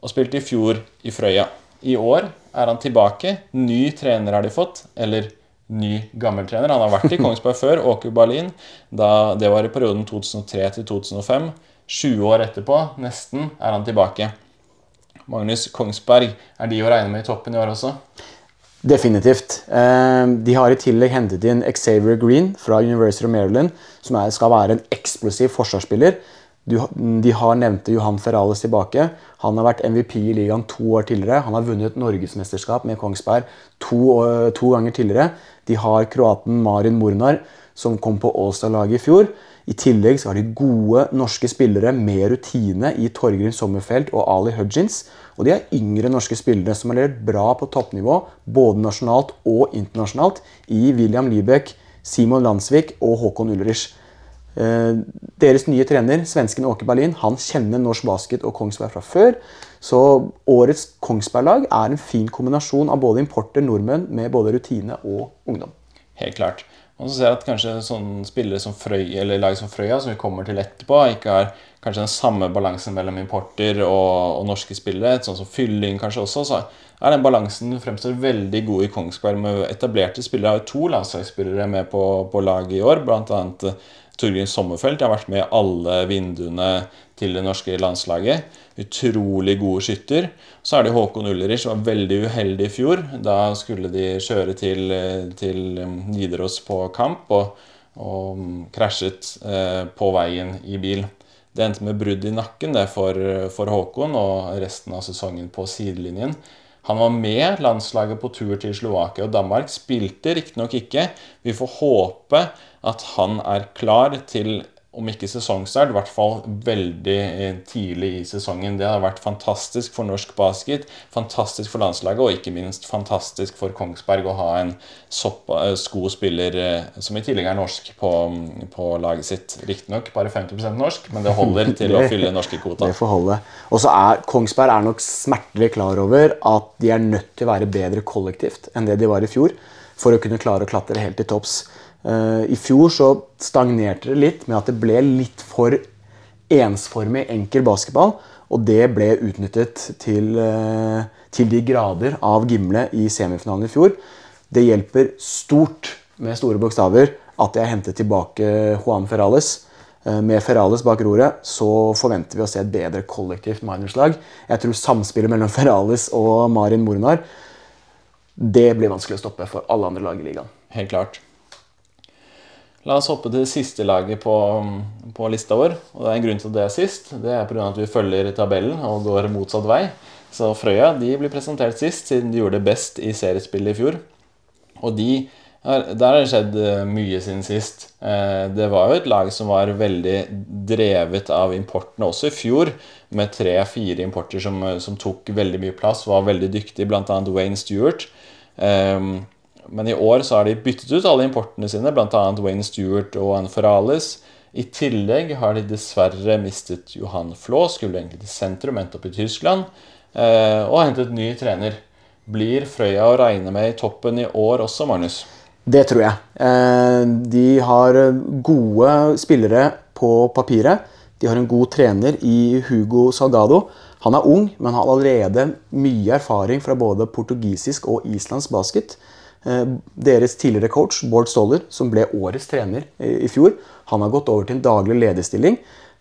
Og spilte i fjor i Frøya. I år er han tilbake. Ny trener har de fått, eller ny gammeltrener. Han har vært i Kongsberg før, Åker Berlin. Da, det var i perioden 2003 til 2005. 20 år etterpå, nesten, er han tilbake. Magnus Kongsberg, er de å regne med i toppen i år også? Definitivt. Eh, de har i tillegg hentet inn Xavier Green fra University of Maryland, som skal være en eksplosiv forsvarsspiller. De har nevnte Johan Ferrales tilbake. Han har vært MVP i ligaen to år tidligere. Han har vunnet norgesmesterskap med Kongsberg to, to ganger tidligere. De har kroaten Marin Mornar, som kom på Åstad-laget i fjor. I tillegg så har de gode norske spillere med rutine i Torgrim Sommerfelt og Ali Hudgins. Og de er yngre norske spillere som har levert bra på toppnivå, både nasjonalt og internasjonalt, i William Liebek, Simon Landsvik og Håkon Ulrich. Eh, deres nye trener, svensken Åke Berlin, han kjenner norsk basket og Kongsberg fra før. Så årets Kongsberg-lag er en fin kombinasjon av både importer, nordmenn med både rutine og ungdom. Helt klart. Og så ser jeg at kanskje sånne spillere som Frøy, eller lag som Frøya, som vi kommer til etterpå, ikke har kanskje den samme balansen mellom importer og, og norske spillere. Sånn som Fylling kanskje også. så er den balansen fremstår veldig god i Kongsberg med etablerte spillere. Har jo to landslagsspillere med på, på laget i år, bl.a. Torgrim Sommerfelt har vært med i alle vinduene til det norske landslaget. Utrolig gode skytter. Så er det Håkon Ullerich, som var veldig uheldig i fjor. Da skulle de kjøre til, til Nidaros på kamp, og, og krasjet eh, på veien i bil. Det endte med brudd i nakken det for, for Håkon og resten av sesongen på sidelinjen. Han var med landslaget på tur til Slovakia og Danmark. Spilte riktignok ikke. Vi får håpe at han er klar til, om ikke sesongstart, i hvert fall veldig eh, tidlig i sesongen. Det har vært fantastisk for norsk basket, fantastisk for landslaget, og ikke minst fantastisk for Kongsberg å ha en skospiller god spiller eh, som i tillegg er norsk på, på laget sitt. Riktignok bare 50% norsk, men det holder til å fylle norske kvota. Det får holde. Og så er Kongsberg er nok smertelig klar over at de er nødt til å være bedre kollektivt enn det de var i fjor, for å kunne klare å klatre helt til topps. Eh, I fjor så stagnerte det litt med at det ble litt for ensformig, enkel basketball. Og det ble utnyttet til, eh, til de grader av Gimle i semifinalen i fjor. Det hjelper stort med store bokstaver at jeg hentet tilbake Juan Ferrales. Eh, med Ferrales bak roret så forventer vi å se et bedre kollektivt Miners-lag. Jeg tror samspillet mellom Ferrales og Marin Mornar det blir vanskelig å stoppe for alle andre lag i ligaen. Helt klart. La oss hoppe til siste laget på, på, lista vår. og Det er en grunn til at det er sist. Det er pga. at vi følger tabellen og går motsatt vei. Så Frøya de blir presentert sist, siden de gjorde det best i seriespillet i fjor. Og de, der har det skjedd eh, mye siden sist. Eh, det var jo et lag som var veldig drevet av importene også i fjor, med tre-fire importer som, som, tok veldig mye plass, var veldig dyktige, bl.a. Wayne Stewart. Um, men i år så har de byttet ut alle importene sine, bl.a. Wayne Stewart og Anne Ferralis. I tillegg har de dessverre mistet Johan Flå, skulle egentlig til sentrum, endte opp i Tyskland, eh, og hentet ny trener. Blir Frøya å regne med i toppen i år også, Magnus? Det tror jeg. Eh, de har gode spillere på papiret. De har en god trener i Hugo Salgado. Han er ung, men har allerede mye erfaring fra både portugisisk og islandsk basket. Eh, deres tidligere coach, Bård Stoller, som ble årets trener i fjor, han har gått over til en daglig lederstilling.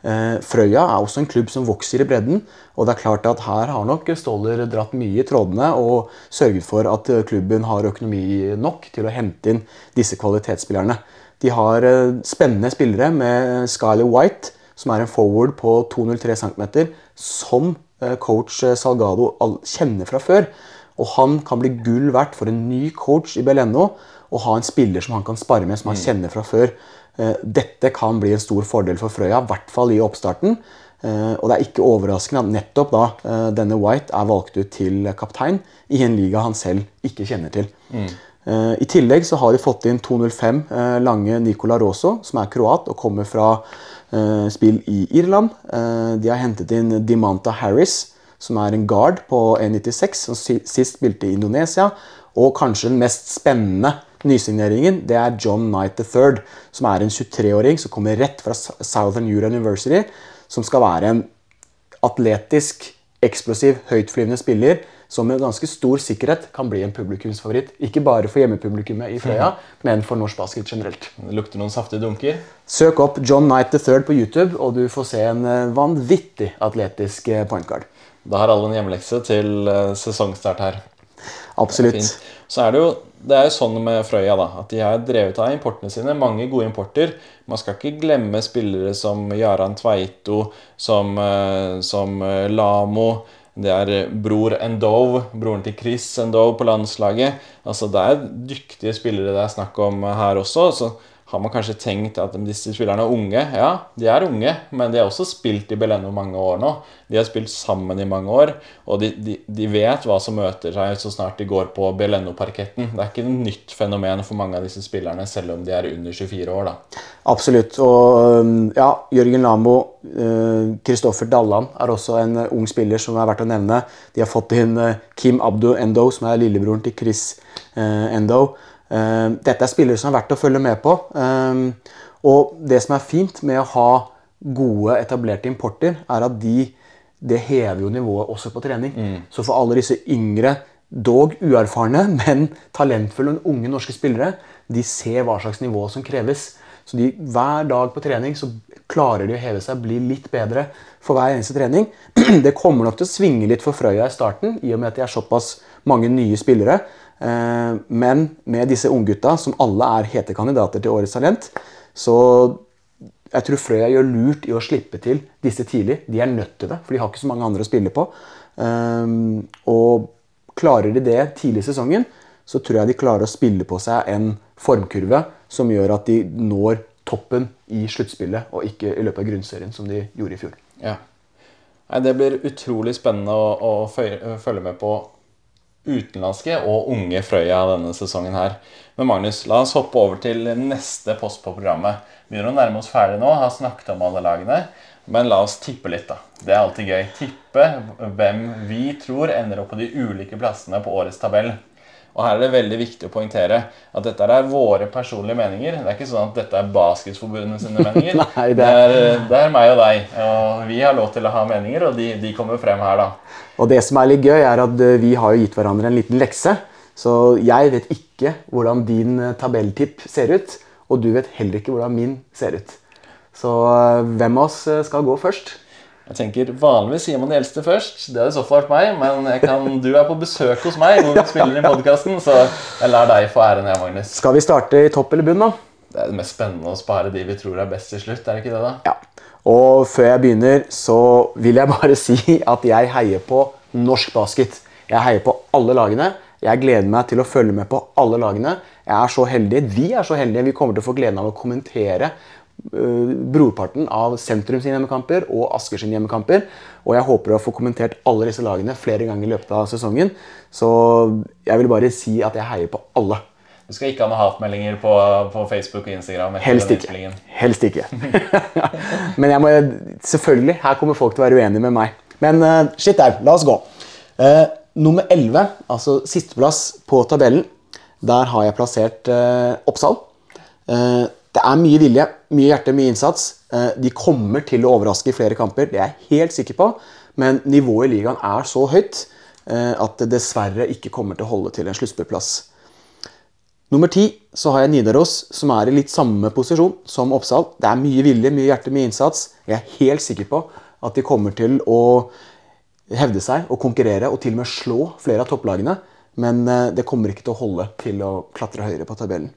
Eh, Frøya er også en klubb som vokser i bredden. og det er klart at Her har nok Stoller dratt mye i trådene og sørget for at eh, klubben har økonomi nok til å hente inn disse kvalitetsspillerne. De har spennende spillere med Skyler White, som er en forward på 203 cm, som coach Salgado kjenner fra før. Og han kan bli gull verdt for en ny coach i Beleno og ha en spiller som han kan spare med, som han mm. kjenner fra før. Eh, dette kan bli en stor fordel for Frøya, i hvert fall i oppstarten. Eh, og det er ikke overraskende at nettopp da eh, denne White er valgt ut til kaptein i en liga han selv ikke kjenner til. Mm. I tillegg så har de fått inn 205 lange Nicola Rosso, som er kroat og kommer fra spill i Irland. De har hentet inn Dimanta Harris, som er en guard på E96, som sist spilte i Indonesia. Og kanskje den mest spennende nysigneringen det er John Knight III, som er en 23-åring som kommer rett fra Southern Euro University, som skal være en atletisk, eksplosiv, høytflyvende spiller som med ganske stor sikkerhet kan bli en publikumsfavoritt. Ikke bare for hjemmepublikummet i Frøya, men for norsk basket generelt. Det lukter noen saftige dunker? Søk opp John Knight III på YouTube, og du får se en eh, vanvittig atletisk pointguard. point guard. Da har alle en hjemmelekse til eh, sesongstart her. Absolutt. Så er det jo det er jo sånn med Frøya da, at de har drevet av importene sine. Mange gode importer. Man skal ikke glemme spillere som Jaran Tveito, som, eh, som eh, Lamo. Det er bror Endov, broren til Chris Endov på landslaget. Altså Det er dyktige spillere det er snakk om her også. så har man kanskje tenkt at disse spillerne er unge. Ja, de er unge, men de har også spilt i Beleno mange år nå. De har spilt sammen i mange år, og de, de, de vet hva som møter seg så snart de går på Beleno-parketten. Det er ikke et nytt fenomen for mange av disse spillerne, selv om de er under 24 år. da. Absolutt. Og ja, Jørgen Lamo, Kristoffer eh, Dalland er også en uh, ung spiller som er verdt å nevne. De har fått inn uh, Kim Abdu Endo, som er lillebroren til Chris Endo. Eh, dette er spillere som er verdt å følge med på. Eh, og det som er fint med å ha gode, etablerte importer, er at de det hever jo nivået også på trening. Mm. Så for alle disse yngre, dog uerfarne, men talentfulle unge norske spillere, de ser hva slags nivå som kreves. Så de, hver dag på trening så klarer de å heve seg, bli litt bedre for hver eneste trening. Det kommer nok til å svinge litt for Frøya i starten, i og med at de er såpass mange nye spillere. Eh, men med disse unggutta, som alle er hete kandidater til Årets talent, så jeg tror Frøya gjør lurt i å slippe til disse tidlig. De er nødt til det, for de har ikke så mange andre å spille på. Um, og klarer de det tidlig i sesongen, så tror jeg de klarer å spille på seg en formkurve som gjør at de når toppen i sluttspillet, og ikke i løpet av grunnserien, som de gjorde i fjor. Ja. Det blir utrolig spennende å, å følge med på utenlandske og unge Frøya denne sesongen her. Men Magnus, la oss hoppe over til neste post på programmet. Begynner å nærme oss ferdig nå, har snakket om alle lagene. Men la oss tippe litt, da. Det er alltid gøy. Tippe hvem vi tror ender opp på de ulike plassene på årets tabell. Og her er det veldig viktig å poengtere at dette er våre personlige meninger. Det er ikke sånn at dette er Basketforbundet sine meninger. Nei, det. Det, er, det, er, meg og deg. Og vi har lov til å ha meninger, og de, de, kommer frem her, da. Og det som er litt gøy, er at eh, vi har gitt hverandre en liten lekse. Så jeg vet ikke hvordan din eh, tabelltipp ser ut, og du vet heller ikke hvordan min ser ut. Så eh, hvem av oss skal gå først? Jeg tenker, Vanligvis sier man de eldste først. Det hadde i så fall vært meg. Men kan, du er på besøk hos meg hvor vi spiller i podkasten, så jeg lar deg få æren. Jeg, Magnus. Skal vi starte i topp eller bunn, da? Det er det mest spennende å spare de vi tror er best til slutt. er det ikke det da? Ja. Og før jeg begynner, så vil jeg bare si at jeg heier på norsk basket. Jeg heier på alle lagene. Jeg gleder meg til å følge med på alle lagene. Jeg er så heldig, Vi er så heldige. Vi kommer til å få gleden av å kommentere brorparten av Sentrum sine hjemmekamper og Asker sine hjemmekamper. Og jeg håper å få kommentert alle disse lagene flere ganger i løpet av sesongen. Så jeg vil bare si at jeg heier på alle. Du skal ikke ha noen hatmeldinger på, på, Facebook og Instagram? Helst ikke. Helst ikke. Men jeg må, selvfølgelig, her kommer folk til å være uenige med meg. Men uh, shit au, la oss gå. Uh, nummer 11, altså sisteplass på tabellen, der har jeg plassert uh, Oppsal. Uh, det er mye vilje, mye hjerte, mye innsats. Eh, de kommer til å overraske i flere kamper, det er jeg helt sikker på. Men nivået i ligaen er så høyt eh, at det dessverre ikke kommer til å holde til en sluttspillplass. Nummer ti så har jeg Nidaros, som er i litt samme posisjon som Oppsal. Det er mye vilje, mye hjerte, mye innsats. Jeg er helt sikker på at de kommer til å hevde seg og konkurrere og til og med slå flere av topplagene. Men eh, det kommer ikke til å holde til å klatre høyere på tabellen.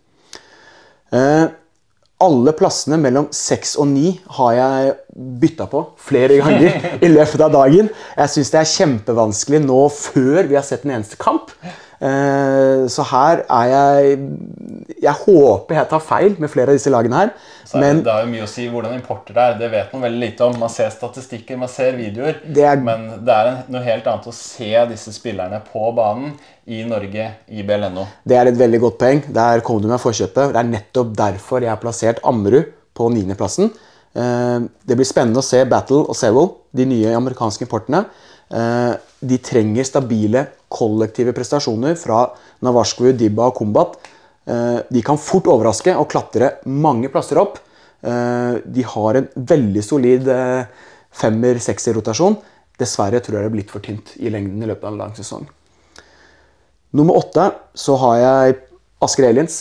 Alle plassene mellom seks og ni har jeg bytta på flere ganger i løpet av dagen. Jeg syns det er kjempevanskelig nå før vi har sett en eneste kamp. Eh, så her er jeg Jeg håper jeg tar feil med flere av disse lagene her. Men, det har jo mye å si hvordan importer det er. Det vet man veldig lite om. Man ser statistikker, man ser videoer. Det er, men det er noe helt annet å se disse spillerne på banen i Norge i BLNO. Det er et veldig godt poeng. Der kom du med forkjøpet. Det er nettopp derfor jeg har plassert Ammerud på niendeplassen. Det blir spennende å se Battle og Sewell, de nye amerikanske importene. Eh, de trenger stabile kollektive prestasjoner fra Navarskvu, Dibba og Kombat. Eh, de kan fort overraske og klatre mange plasser opp. De har en veldig solid femmer-sekser-rotasjon. Dessverre tror jeg det er blitt for tynt i lengden i løpet av en lang sesong. Nummer åtte så har jeg Asker Aliens.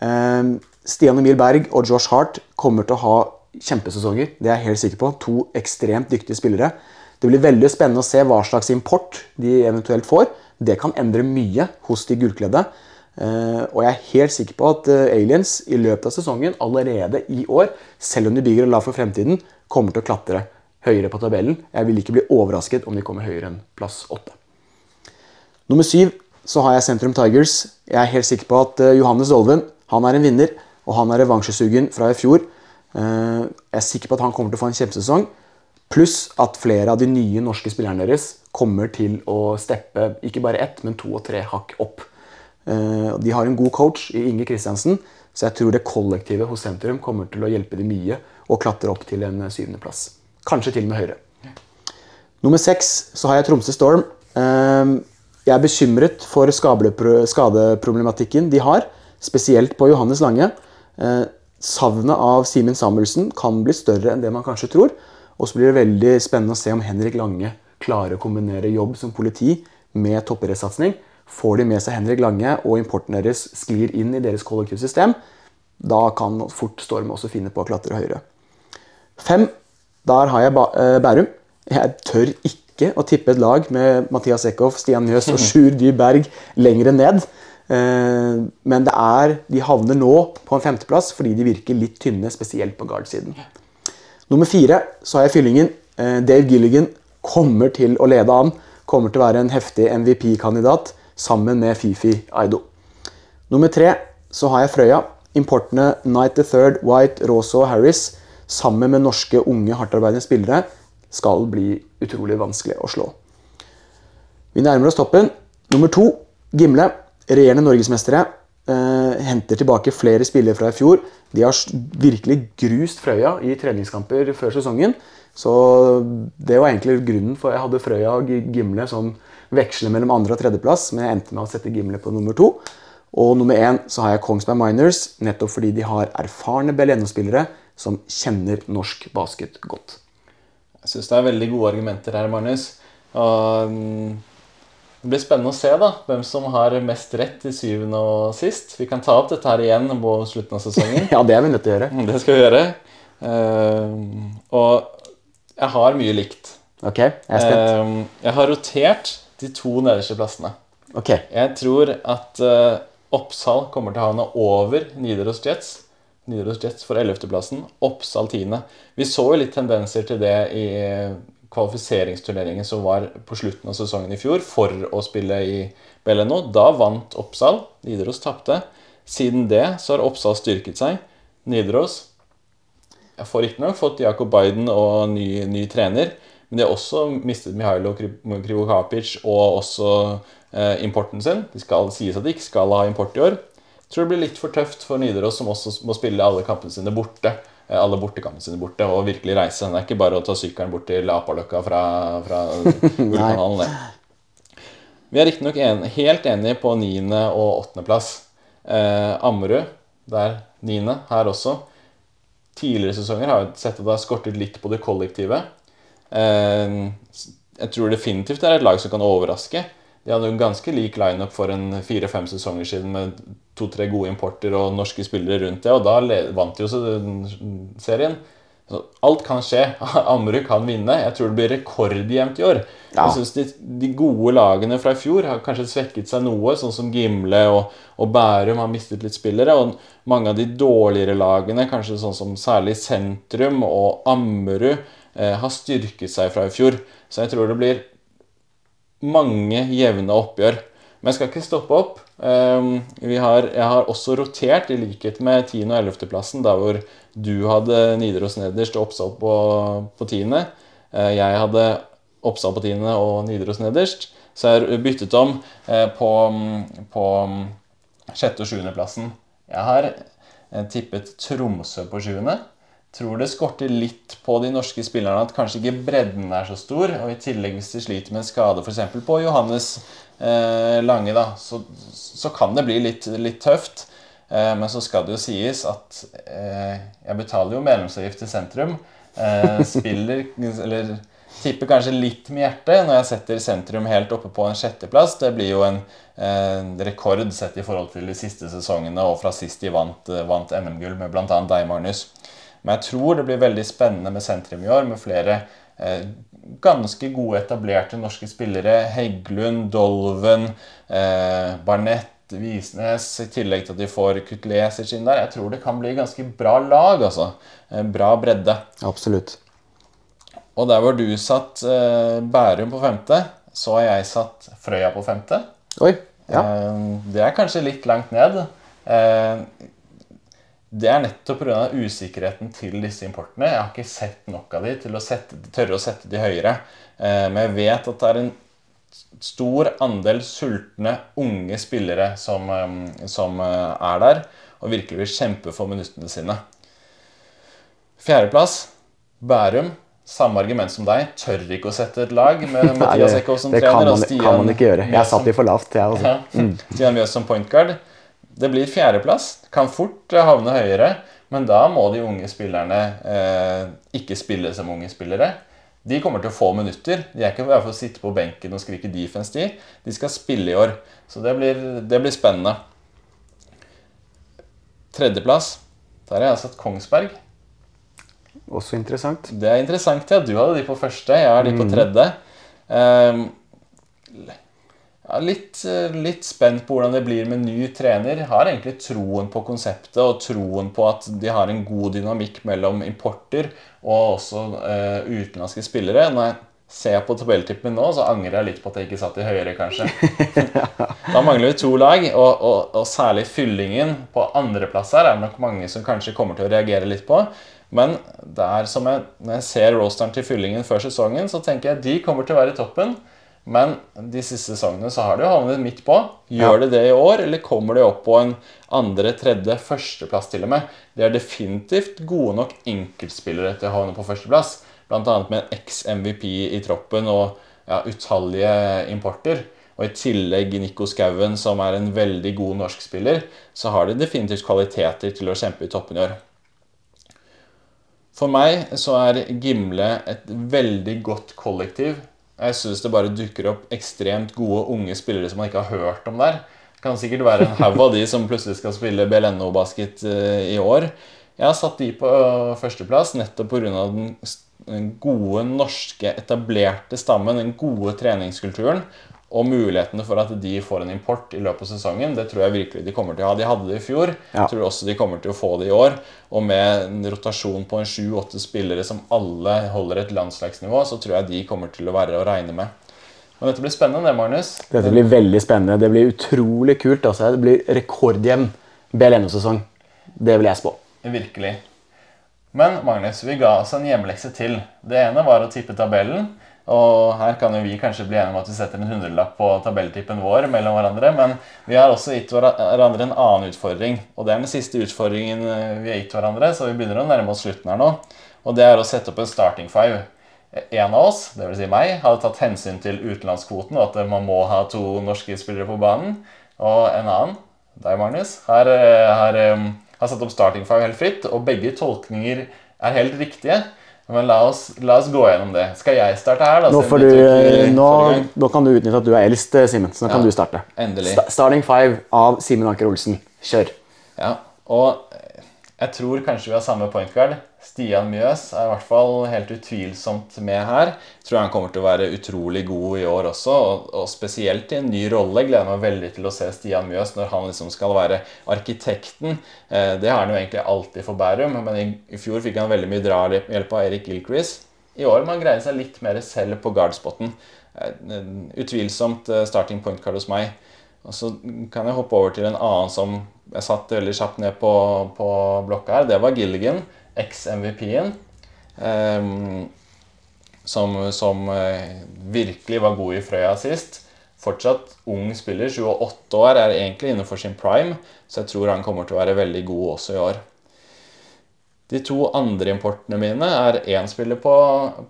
Eh, Stian Emil Berg og Josh Hart kommer til å ha kjempesesonger. Det er jeg helt sikker på. To ekstremt dyktige spillere. Det blir veldig spennende å se hva slags import de eventuelt får. Det kan endre mye hos de gullkledde. Eh, og jeg er helt sikker på at eh, Aliens i løpet av sesongen allerede i år, selv om de bygger og lar for fremtiden, kommer til å klatre høyere på tabellen. Jeg vil ikke bli overrasket om de kommer høyere enn plass åtte. Nummer syv så har jeg Sentrum Tigers. Jeg er helt sikker på at uh, Johannes Dolven han er en vinner, og han er revansjesugen fra i fjor. Uh, jeg er sikker på at han kommer til å få en kjempesesong. Pluss at flere av de nye norske spillerne deres kommer til å steppe ikke bare ett, men to og tre hakk opp. Uh, de har en god coach i Inge Kristiansen, så jeg tror det kollektivet hos Sentrum kommer til å hjelpe dem mye og klatre opp til en syvendeplass. Kanskje til og med høyere. Nummer seks så har jeg Tromsø Storm. Jeg er bekymret for skadeproblematikken de har, spesielt på Johannes Lange. Savnet av Simen Samuelsen kan bli større enn det man kanskje tror. Og så blir det veldig spennende å se om Henrik Lange klarer å kombinere jobb som politi med toppidrettssatsing. Får de med seg Henrik Lange og importen deres sklir inn i deres kollektivsystem, Da kan fort Storm også finne på å klatre høyere. Fem, der har jeg eh, Bærum. Jeg tør ikke å tippe et lag med Mathias Eckhoff, Stian Mjøs og Sjur Dy Berg lenger ned. Eh, men det er, de havner nå på en femteplass fordi de virker litt tynne, spesielt på guard-siden. Nummer fire så har jeg fyllingen. Eh, Dave Gilligan kommer til å lede an. Kommer til å være en heftig MVP-kandidat sammen med Fifi Aido. Nummer tre så har jeg Frøya. Importene Night the Third, White, Rosa og Harris sammen med norske unge hardtarbeidende spillere skal bli utrolig vanskelig å slå. Vi nærmer oss toppen. Nummer to, Gimle. Regjerende norgesmestere. Eh, henter tilbake flere spillere fra i fjor. De har virkelig grust Frøya i treningskamper før sesongen. Så det var egentlig grunnen for jeg hadde Frøya og Gimle som veksler mellom andre- og tredjeplass, men jeg endte med å sette Gimle på nummer to. Og nummer én så har jeg Kongsberg Miners, nettopp fordi de har erfarne BLNO-spillere som kjenner norsk basket godt. Jeg syns det er veldig gode argumenter her, Magnus. Og mm, det blir spennende å se da, hvem som har mest rett til syvende og sist. Vi kan ta opp dette her igjen på slutten av sesongen. ja, det er vi nødt til å gjøre. Det skal vi gjøre. Uh, og jeg har mye likt. Ok, jeg er spent. Uh, jeg har rotert de to nederste plassene. Ok. Jeg tror at uh, Oppsal kommer til å havne over Nidaros Jets. Nidaros Jets for 11.-plassen. Oppsal 10. Vi så jo litt tendenser til det i kvalifiseringsturneringen som var på slutten av sesongen i fjor for å spille i Belleno. Da vant Oppsal. Nidaros tapte. Siden det så har Oppsal styrket seg. Nidaros jeg får riktignok fått Jakob Biden og ny, ny, trener, men de har også mistet Mihailo Krivokapic og også eh, importen sin. Det skal sies at de ikke skal ha import i år. Jeg tror det blir litt for tøft for Nidaros, som også må spille alle kampene sine borte. Eh, alle bortekampene sine borte og virkelig reise. Det er ikke bare å ta sykkelen bort til Apaløkka fra, fra Gullkanalen. Vi er riktignok en, helt enige på niende- og åttendeplass. Eh, Ammerud der niende her også tidligere sesonger har vi sett at det har skortet litt på det kollektive. Eh, jeg tror definitivt det er et lag som kan overraske. De hadde en ganske lik lineup for en fire-fem sesonger siden med to-tre gode importer og norske spillere rundt det, og da vant de jo serien. Så alt kan skje. Ammerud kan vinne. Jeg tror det blir rekordjevnt i år. Ja. Jeg synes de, de, gode lagene fra i fjor har kanskje svekket seg noe, sånn som Gimle og, og, Bærum har mistet litt spillere. Og mange av de dårligere lagene, kanskje sånn som særlig Sentrum og Ammerud, eh, har styrket seg fra i fjor. Så jeg tror det blir mange jevne oppgjør. Men jeg skal ikke stoppe opp. Um, har, jeg har også rotert, i likhet med 10. og 11. plassen, der hvor du hadde Nidaros nederst og Oppsal på, på 10. Uh, eh, jeg hadde Oppsal på 10. og Nidaros nederst. Så jeg har byttet om uh, på, på 6. og 7. plassen. Jeg har uh, tippet Tromsø på 7. Tror det skorter litt på de norske spillerne at kanskje ikke bredden er så stor. Og i tillegg hvis de sliter med en skade f.eks. på Johannes eh, Lange, da, så, så, kan det bli litt, litt tøft. Eh, men så skal det jo sies at eh, jeg betaler jo medlemsavgift til sentrum. Eh, spiller eller tipper kanskje litt med hjertet når jeg setter sentrum helt oppe på en sjetteplass. Det blir jo en eh, rekord sett i forhold til de siste sesongene og fra sist de vant, vant NM-gull med bl.a. deg, Magnus. Men jeg tror det blir veldig spennende med sentrum i år, med flere eh, ganske gode, etablerte norske spillere. Heggelund, Dolven, eh, Barnett, Visnes, i tillegg til at de får Kutlesic inn der. Jeg tror det kan bli ganske bra lag, altså. Bra bredde. Absolutt. Og der hvor du satt eh, Bærum på femte, så har jeg satt Frøya på femte. Oi, ja. Eh, det er kanskje litt langt ned. Eh, det er nettopp pga. usikkerheten til disse importene. Jeg har ikke sett nok av de til å sette, tørre å sette de høyere. Eh, men jeg vet at det er en stor andel sultne unge spillere som, eh, som eh, er der, og virkelig vil kjempe for minuttene sine. Fjerdeplass Bærum. Samme argument som deg. Tør ikke å sette et lag med Mathias Eckhoff som trener. Det kan man, Stian, kan man ikke gjøre. Jeg satt de for lavt, jeg også. Ja, mm. Stian Mjøs som point guard. Det blir fjerdeplass. Kan fort eh, havne høyere, men da må de unge spillerne eh, ikke spille som unge spillere. De kommer til å få minutter. De er ikke bare for å sitte på benken og skrike defense, de. De skal spille i år. Så det blir, det blir spennende. Tredjeplass Der har jeg satt Kongsberg. Også interessant. Det er interessant, ja. Du hadde de på første, jeg har de på tredje. Ehm, ja, litt, eh, litt spent på hvordan det blir med ny trener. Har egentlig troen på konseptet og troen på at de har en god dynamikk mellom importer og også eh, utenlandske spillere. Når jeg ser på tabelltippen min nå, så angrer jeg litt på at jeg ikke satt i høyere, kanskje. da mangler vi to lag, og, og, og særlig fyllingen på andreplass her er det nok mange som kanskje kommer til å reagere litt på. Men det er som jeg, når jeg ser rosteren til fyllingen før sesongen, så tenker jeg at de kommer til å være i toppen. Men de siste sesongene så har de jo havnet midt på. Gjør de det i år, eller kommer de opp på en andre, tredje, førsteplass til og med? De er definitivt gode nok enkeltspillere til å havne på førsteplass. Bl.a. med en eks-MVP i troppen og ja, utallige importer. Og i tillegg Nico Skauen, som er en veldig god norsk spiller, så har de definitivt kvaliteter til å kjempe i toppen i år. For meg så er Gimle et veldig godt kollektiv. Jeg syns det bare dukker opp ekstremt gode unge spillere som man ikke har hørt om der. Det kan sikkert være en haug av de som plutselig skal spille BLNO-basket eh, i år. Jeg har satt de på førsteplass nettopp pga. den gode norske, etablerte stammen, den gode treningskulturen og mulighetene for at de får en import i løpet av sesongen, det tror jeg virkelig de kommer til å ha. De hadde det i fjor. Ja. Jeg tror også de kommer til å få det i år. Og med en rotasjon på en sju-åtte spillere som alle holder et landslagsnivå, så tror jeg de kommer til å være å regne med. Men dette blir spennende, Magnus. Dette blir veldig spennende. Det blir utrolig kult. Altså. Det blir rekordjevn BLNO-sesong. Det vil jeg spå. Virkelig. Men Magnus, vi ga oss en hjemmelekse til. Det ene var å tippe tabellen. Og her kan jo vi kanskje bli enige om at vi setter en hundrelapp på tabelltippen vår mellom hverandre. Men vi har også gitt hverandre en annen utfordring. Og det er den siste utfordringen eh, vi har gitt hverandre, så vi begynner å nærme oss slutten her nå. Og det er å sette opp en starting five. En av oss, dvs. Si meg, hadde tatt hensyn til utenlandskvoten og at man må ha to norske spillere på banen. Og en annen, deg Magnus, har, eh, har eh, har satt opp starting five helt fritt, og begge tolkninger er helt riktige. Men la oss, la oss gå gjennom det. Skal jeg starte her? da? Nå, du, nå, nå kan du utnytte at du er eldst, Simen. Så nå ja, kan du starte. Endelig. starting five av Simen Anker Olsen. Kjør. Ja, og jeg tror kanskje vi har samme point guard. Stian Mjøs er i hvert fall helt utvilsomt med her. Tror han kommer til å være utrolig god i år også, og, spesielt i en ny rolle. Gleder meg veldig til å se Stian Mjøs når han liksom skal være arkitekten. Eh, det har han jo egentlig alltid for Bærum, men i, fjor fikk han veldig mye drahjelp av Erik Gilcrease. I år må han greie seg litt mer selv på guardspotten. Eh, utvilsomt eh, starting point card hos meg. Og Så kan jeg hoppe over til en annen som jeg satt veldig kjapt ned på, på blokka her. Det var Gilligan, eks-MVP-en. Um, ehm, som, som uh, virkelig var god i Frøya sist. Fortsatt ung spiller, 28 år, er egentlig innenfor sin prime, så jeg tror han kommer til å være veldig god også i år. De to andre importene mine er én spiller på,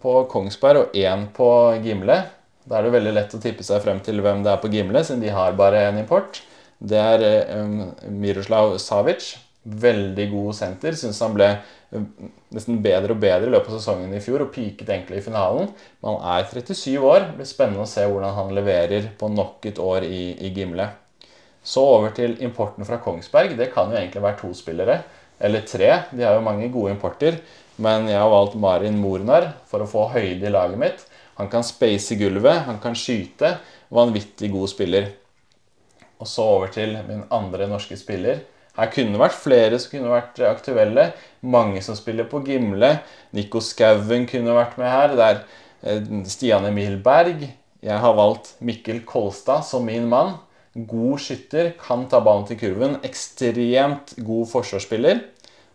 på Kongsberg og én på Gimle. Da er det veldig lett å tippe seg frem til hvem det er på Gimle, siden de har bare én import. Det er um, Miroslav Savic. Veldig god senter. Syns han ble um, nesten bedre og bedre i løpet av sesongen i fjor og peaket egentlig i finalen. Men han er 37 år. Det blir spennende å se hvordan han leverer på nok et år i, i Gimle. Så over til importen fra Kongsberg. Det kan jo egentlig være to spillere. Eller tre. De har jo mange gode importer. Men jeg har valgt Marin Mornar for å få høyde i laget mitt. Han kan space i gulvet, han kan skyte. Vanvittig god spiller. Og så over til min andre norske spiller. Her kunne det vært flere som kunne vært aktuelle. Mange som spiller på Gimle. Nico Skauen kunne vært med her. Det er eh, Stian Emil Berg. Jeg har valgt Mikkel Kolstad som min mann. God skytter, kan ta ballen til kurven. Ekstremt god forsvarsspiller.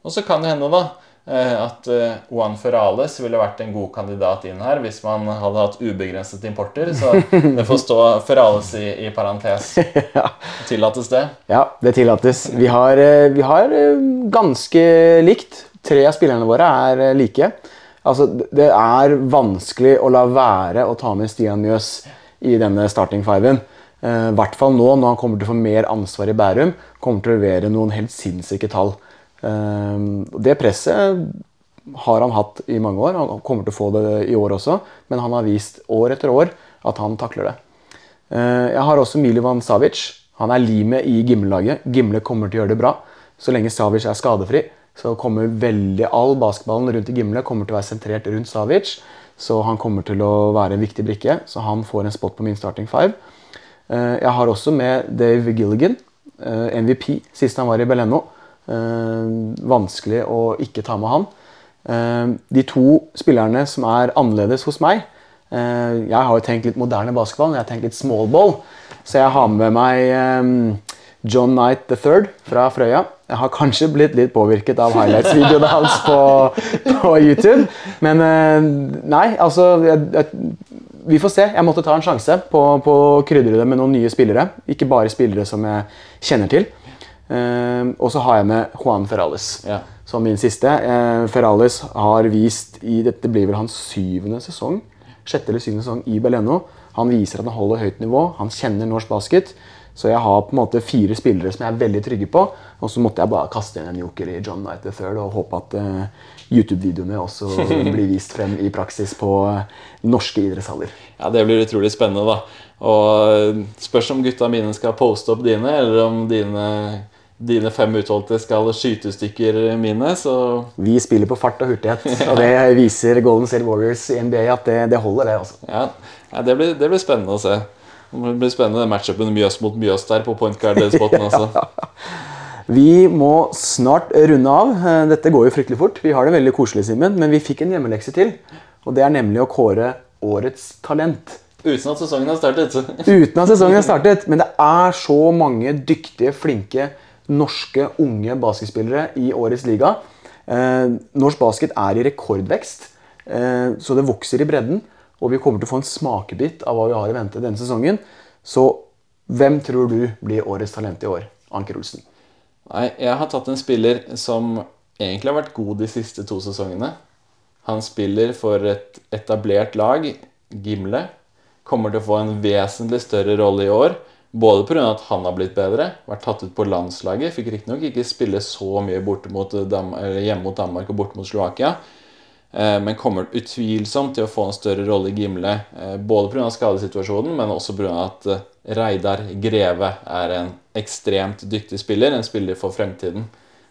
Og så kan det hende, da, at eh, Juan Ferales ville vært en god kandidat inn her hvis man hadde hatt ubegrenset importer. Så det får stå Ferales i, i parentes. ja. Tillates det? Ja, det tillates. Vi har, eh, vi har, ganske likt. Tre av spillerne våre er like. Altså, det er vanskelig å la være å ta med Stian Mjøs i denne starting fiven. I hvert fall nå når han kommer til å få mer ansvar i Bærum. Kommer til å levere noen helt sinnssyke tall. Ehm, det presset har han hatt i mange år. Han kommer til å få det i år også, men han har vist år etter år at han takler det. Ehm, jeg har også Milivan Savic. Han er limet i Gimle-laget. Gimle kommer til å gjøre det bra. Så lenge Savic er skadefri, så kommer veldig all basketballen rundt i Gimle kommer til å være sentrert rundt Savic. Så han kommer til å være en viktig brikke, så han får en spot på min starting five. Eh, jeg har også med Dave Gilligan, MVP, sist han var i Beleno. Eh, vanskelig å ikke ta med han. De to spillerne som er annerledes hos meg Jeg har jo tenkt litt moderne basketball, jeg har tenkt litt small ball. Så jeg har med meg John Knight III fra Frøya. Jeg har kanskje blitt litt påvirket av highlights-videoene hans på, på, YouTube. Men eh, nei, altså jeg, jeg, Vi får se. Jeg måtte ta en sjanse på, på å krydre det med noen nye spillere. Ikke bare spillere som jeg kjenner til. Uh, og så har jeg med Juan Ferrales ja. som min siste. Uh, Ferrales har vist i Dette blir vel hans syvende sesong. Sjette eller syvende sesong i Beleno. Han viser at han holder høyt nivå. Han kjenner norsk basket. Så jeg har på en måte fire spillere som jeg er veldig trygge på. Og så måtte jeg bare kaste inn en joker i John Knight III og håpe at uh, YouTube-videoene også blir vist frem i praksis på uh, norske idrettshaller. Ja, Det blir utrolig spennende, da. Og eh, spørs om gutta mine skal poste opp dine, eller om dine, dine fem utvalgte skal skyte stykker mine. Så Vi spiller på fart og hurtighet, og det viser Golden State Warriors i NBA at det, det holder, det. altså. Ja, ja det, blir, det blir spennende å se. Det blir spennende matchupen Mjøs mot Mjøs der på point guard-spoten. Altså. Vi må snart runde av. Dette går jo fryktelig fort. Vi har det veldig koselig, Simen, men vi fikk en hjemmelekse til. Og det er nemlig å kåre årets talent. Uten at sesongen har startet. Uten at sesongen har startet. Men det er så mange dyktige, flinke norske unge basketspillere i årets liga. Eh, norsk basket er i rekordvekst, eh, så det vokser i bredden. Og vi kommer til å få en smakebit av hva vi har i vente denne sesongen. Så hvem tror du blir årets talent i år? Anker Olsen. Nei, jeg har tatt en spiller som egentlig har vært god de siste to sesongene. Han spiller for et etablert lag, Gimle. Kommer til å få en vesentlig større rolle i år. Både pga. at han har blitt bedre, vært tatt ut på landslaget. Fikk riktignok ikke spille så mye mot hjemme mot Danmark og borte mot Slovakia. Eh, men kommer utvilsomt til å få en større rolle i Gimle. Eh, både pga. skadesituasjonen, men også pga. at eh, Reidar Greve er en ekstremt dyktig spiller. En spiller for fremtiden.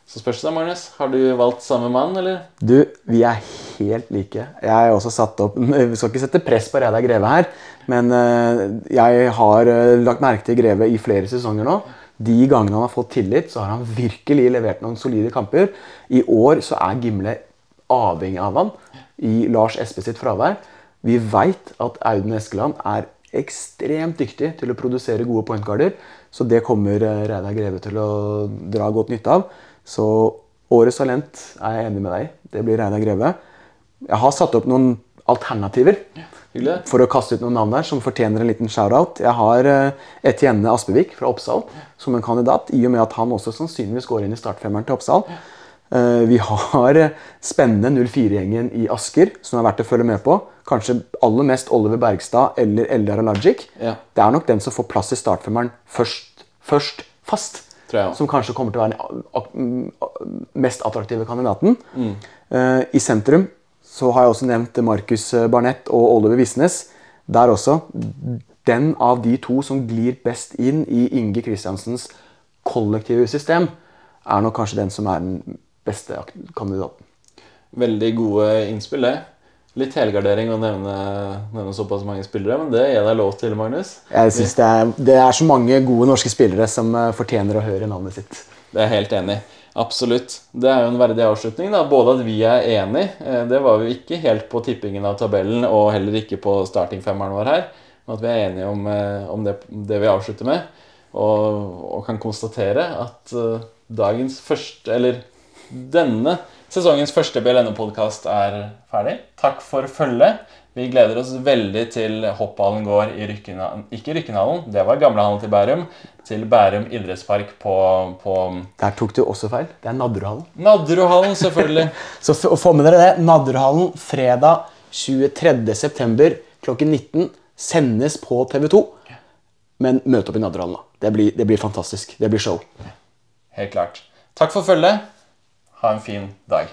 Så spørs det, Magnus. Har du valgt samme mann, eller? Du, vi er helt like. Jeg har også satt opp Vi skal ikke sette press på Reidar Greve her, men jeg har lagt merke til Greve i flere sesonger nå. De gangene han har fått tillit, så har han virkelig levert noen solide kamper. I år så er Gimle avhengig av han i Lars Espe sitt fravær. Vi veit at Audun Eskeland er ekstremt dyktig til å produsere gode pointguarder. Så det kommer eh, Reidar Greve til å dra godt nytte av. Så årets talent er jeg enig med deg Det blir Reidar Greve. Jeg har satt opp noen alternativer for å kaste ut noen navn der som fortjener en liten shout-out. Jeg har uh, Etienne Aspevik fra Oppsal som en kandidat, i og med at han også sannsynligvis går inn i startfemmeren til Oppsal. Ja. vi har spennende 04-gjengen i Asker som er verdt å følge med på. Kanskje aller mest Oliver Bergstad eller Eldar Alajic. Ja. Det er nok den som får plass i startfemmeren først, først fast. Som kanskje kommer til å være den mest attraktive kandidaten. Mm. Uh, I sentrum så har jeg også nevnt Markus Barnett og Oliver Visnes. Der også. Den av de to som glir best inn i Inge Kristiansens kollektive system, er nok kanskje den som er den beste kandidaten. Veldig gode innspill, det. Litt helgardering å nevne, nevne, såpass mange spillere, men det gir deg lov til, Magnus. Jeg synes det er, det er, så mange gode norske spillere som eh, fortjener å høre navnet sitt. Det er jeg helt enig Absolutt. Det er jo en verdig avslutning. da. Både at vi er enig, eh, det var vi ikke helt på tippingen av tabellen, og heller ikke på startingfemmeren vår her, men at vi er enige om, eh, om det, det, vi avslutter med. Og, og kan konstatere at dagens første, eller denne sesongens første BLNO-podkast er ferdig. Takk for følget. Vi gleder oss veldig til hoppballen går i Rykkenhallen Ikke Rykkenhallen, det var gamlehallen til Bærum. Til Bærum idrettspark på, på Der tok du også feil. Det er Nadderudhallen. Nadderudhallen, selvfølgelig. Så få med dere det. Nadderudhallen fredag 23.9. klokken 19 sendes på TV2. Men møt opp i Nadderudhallen. Det blir, det blir fantastisk. Det blir show. Helt klart. Takk for følget. Ha en fin dag.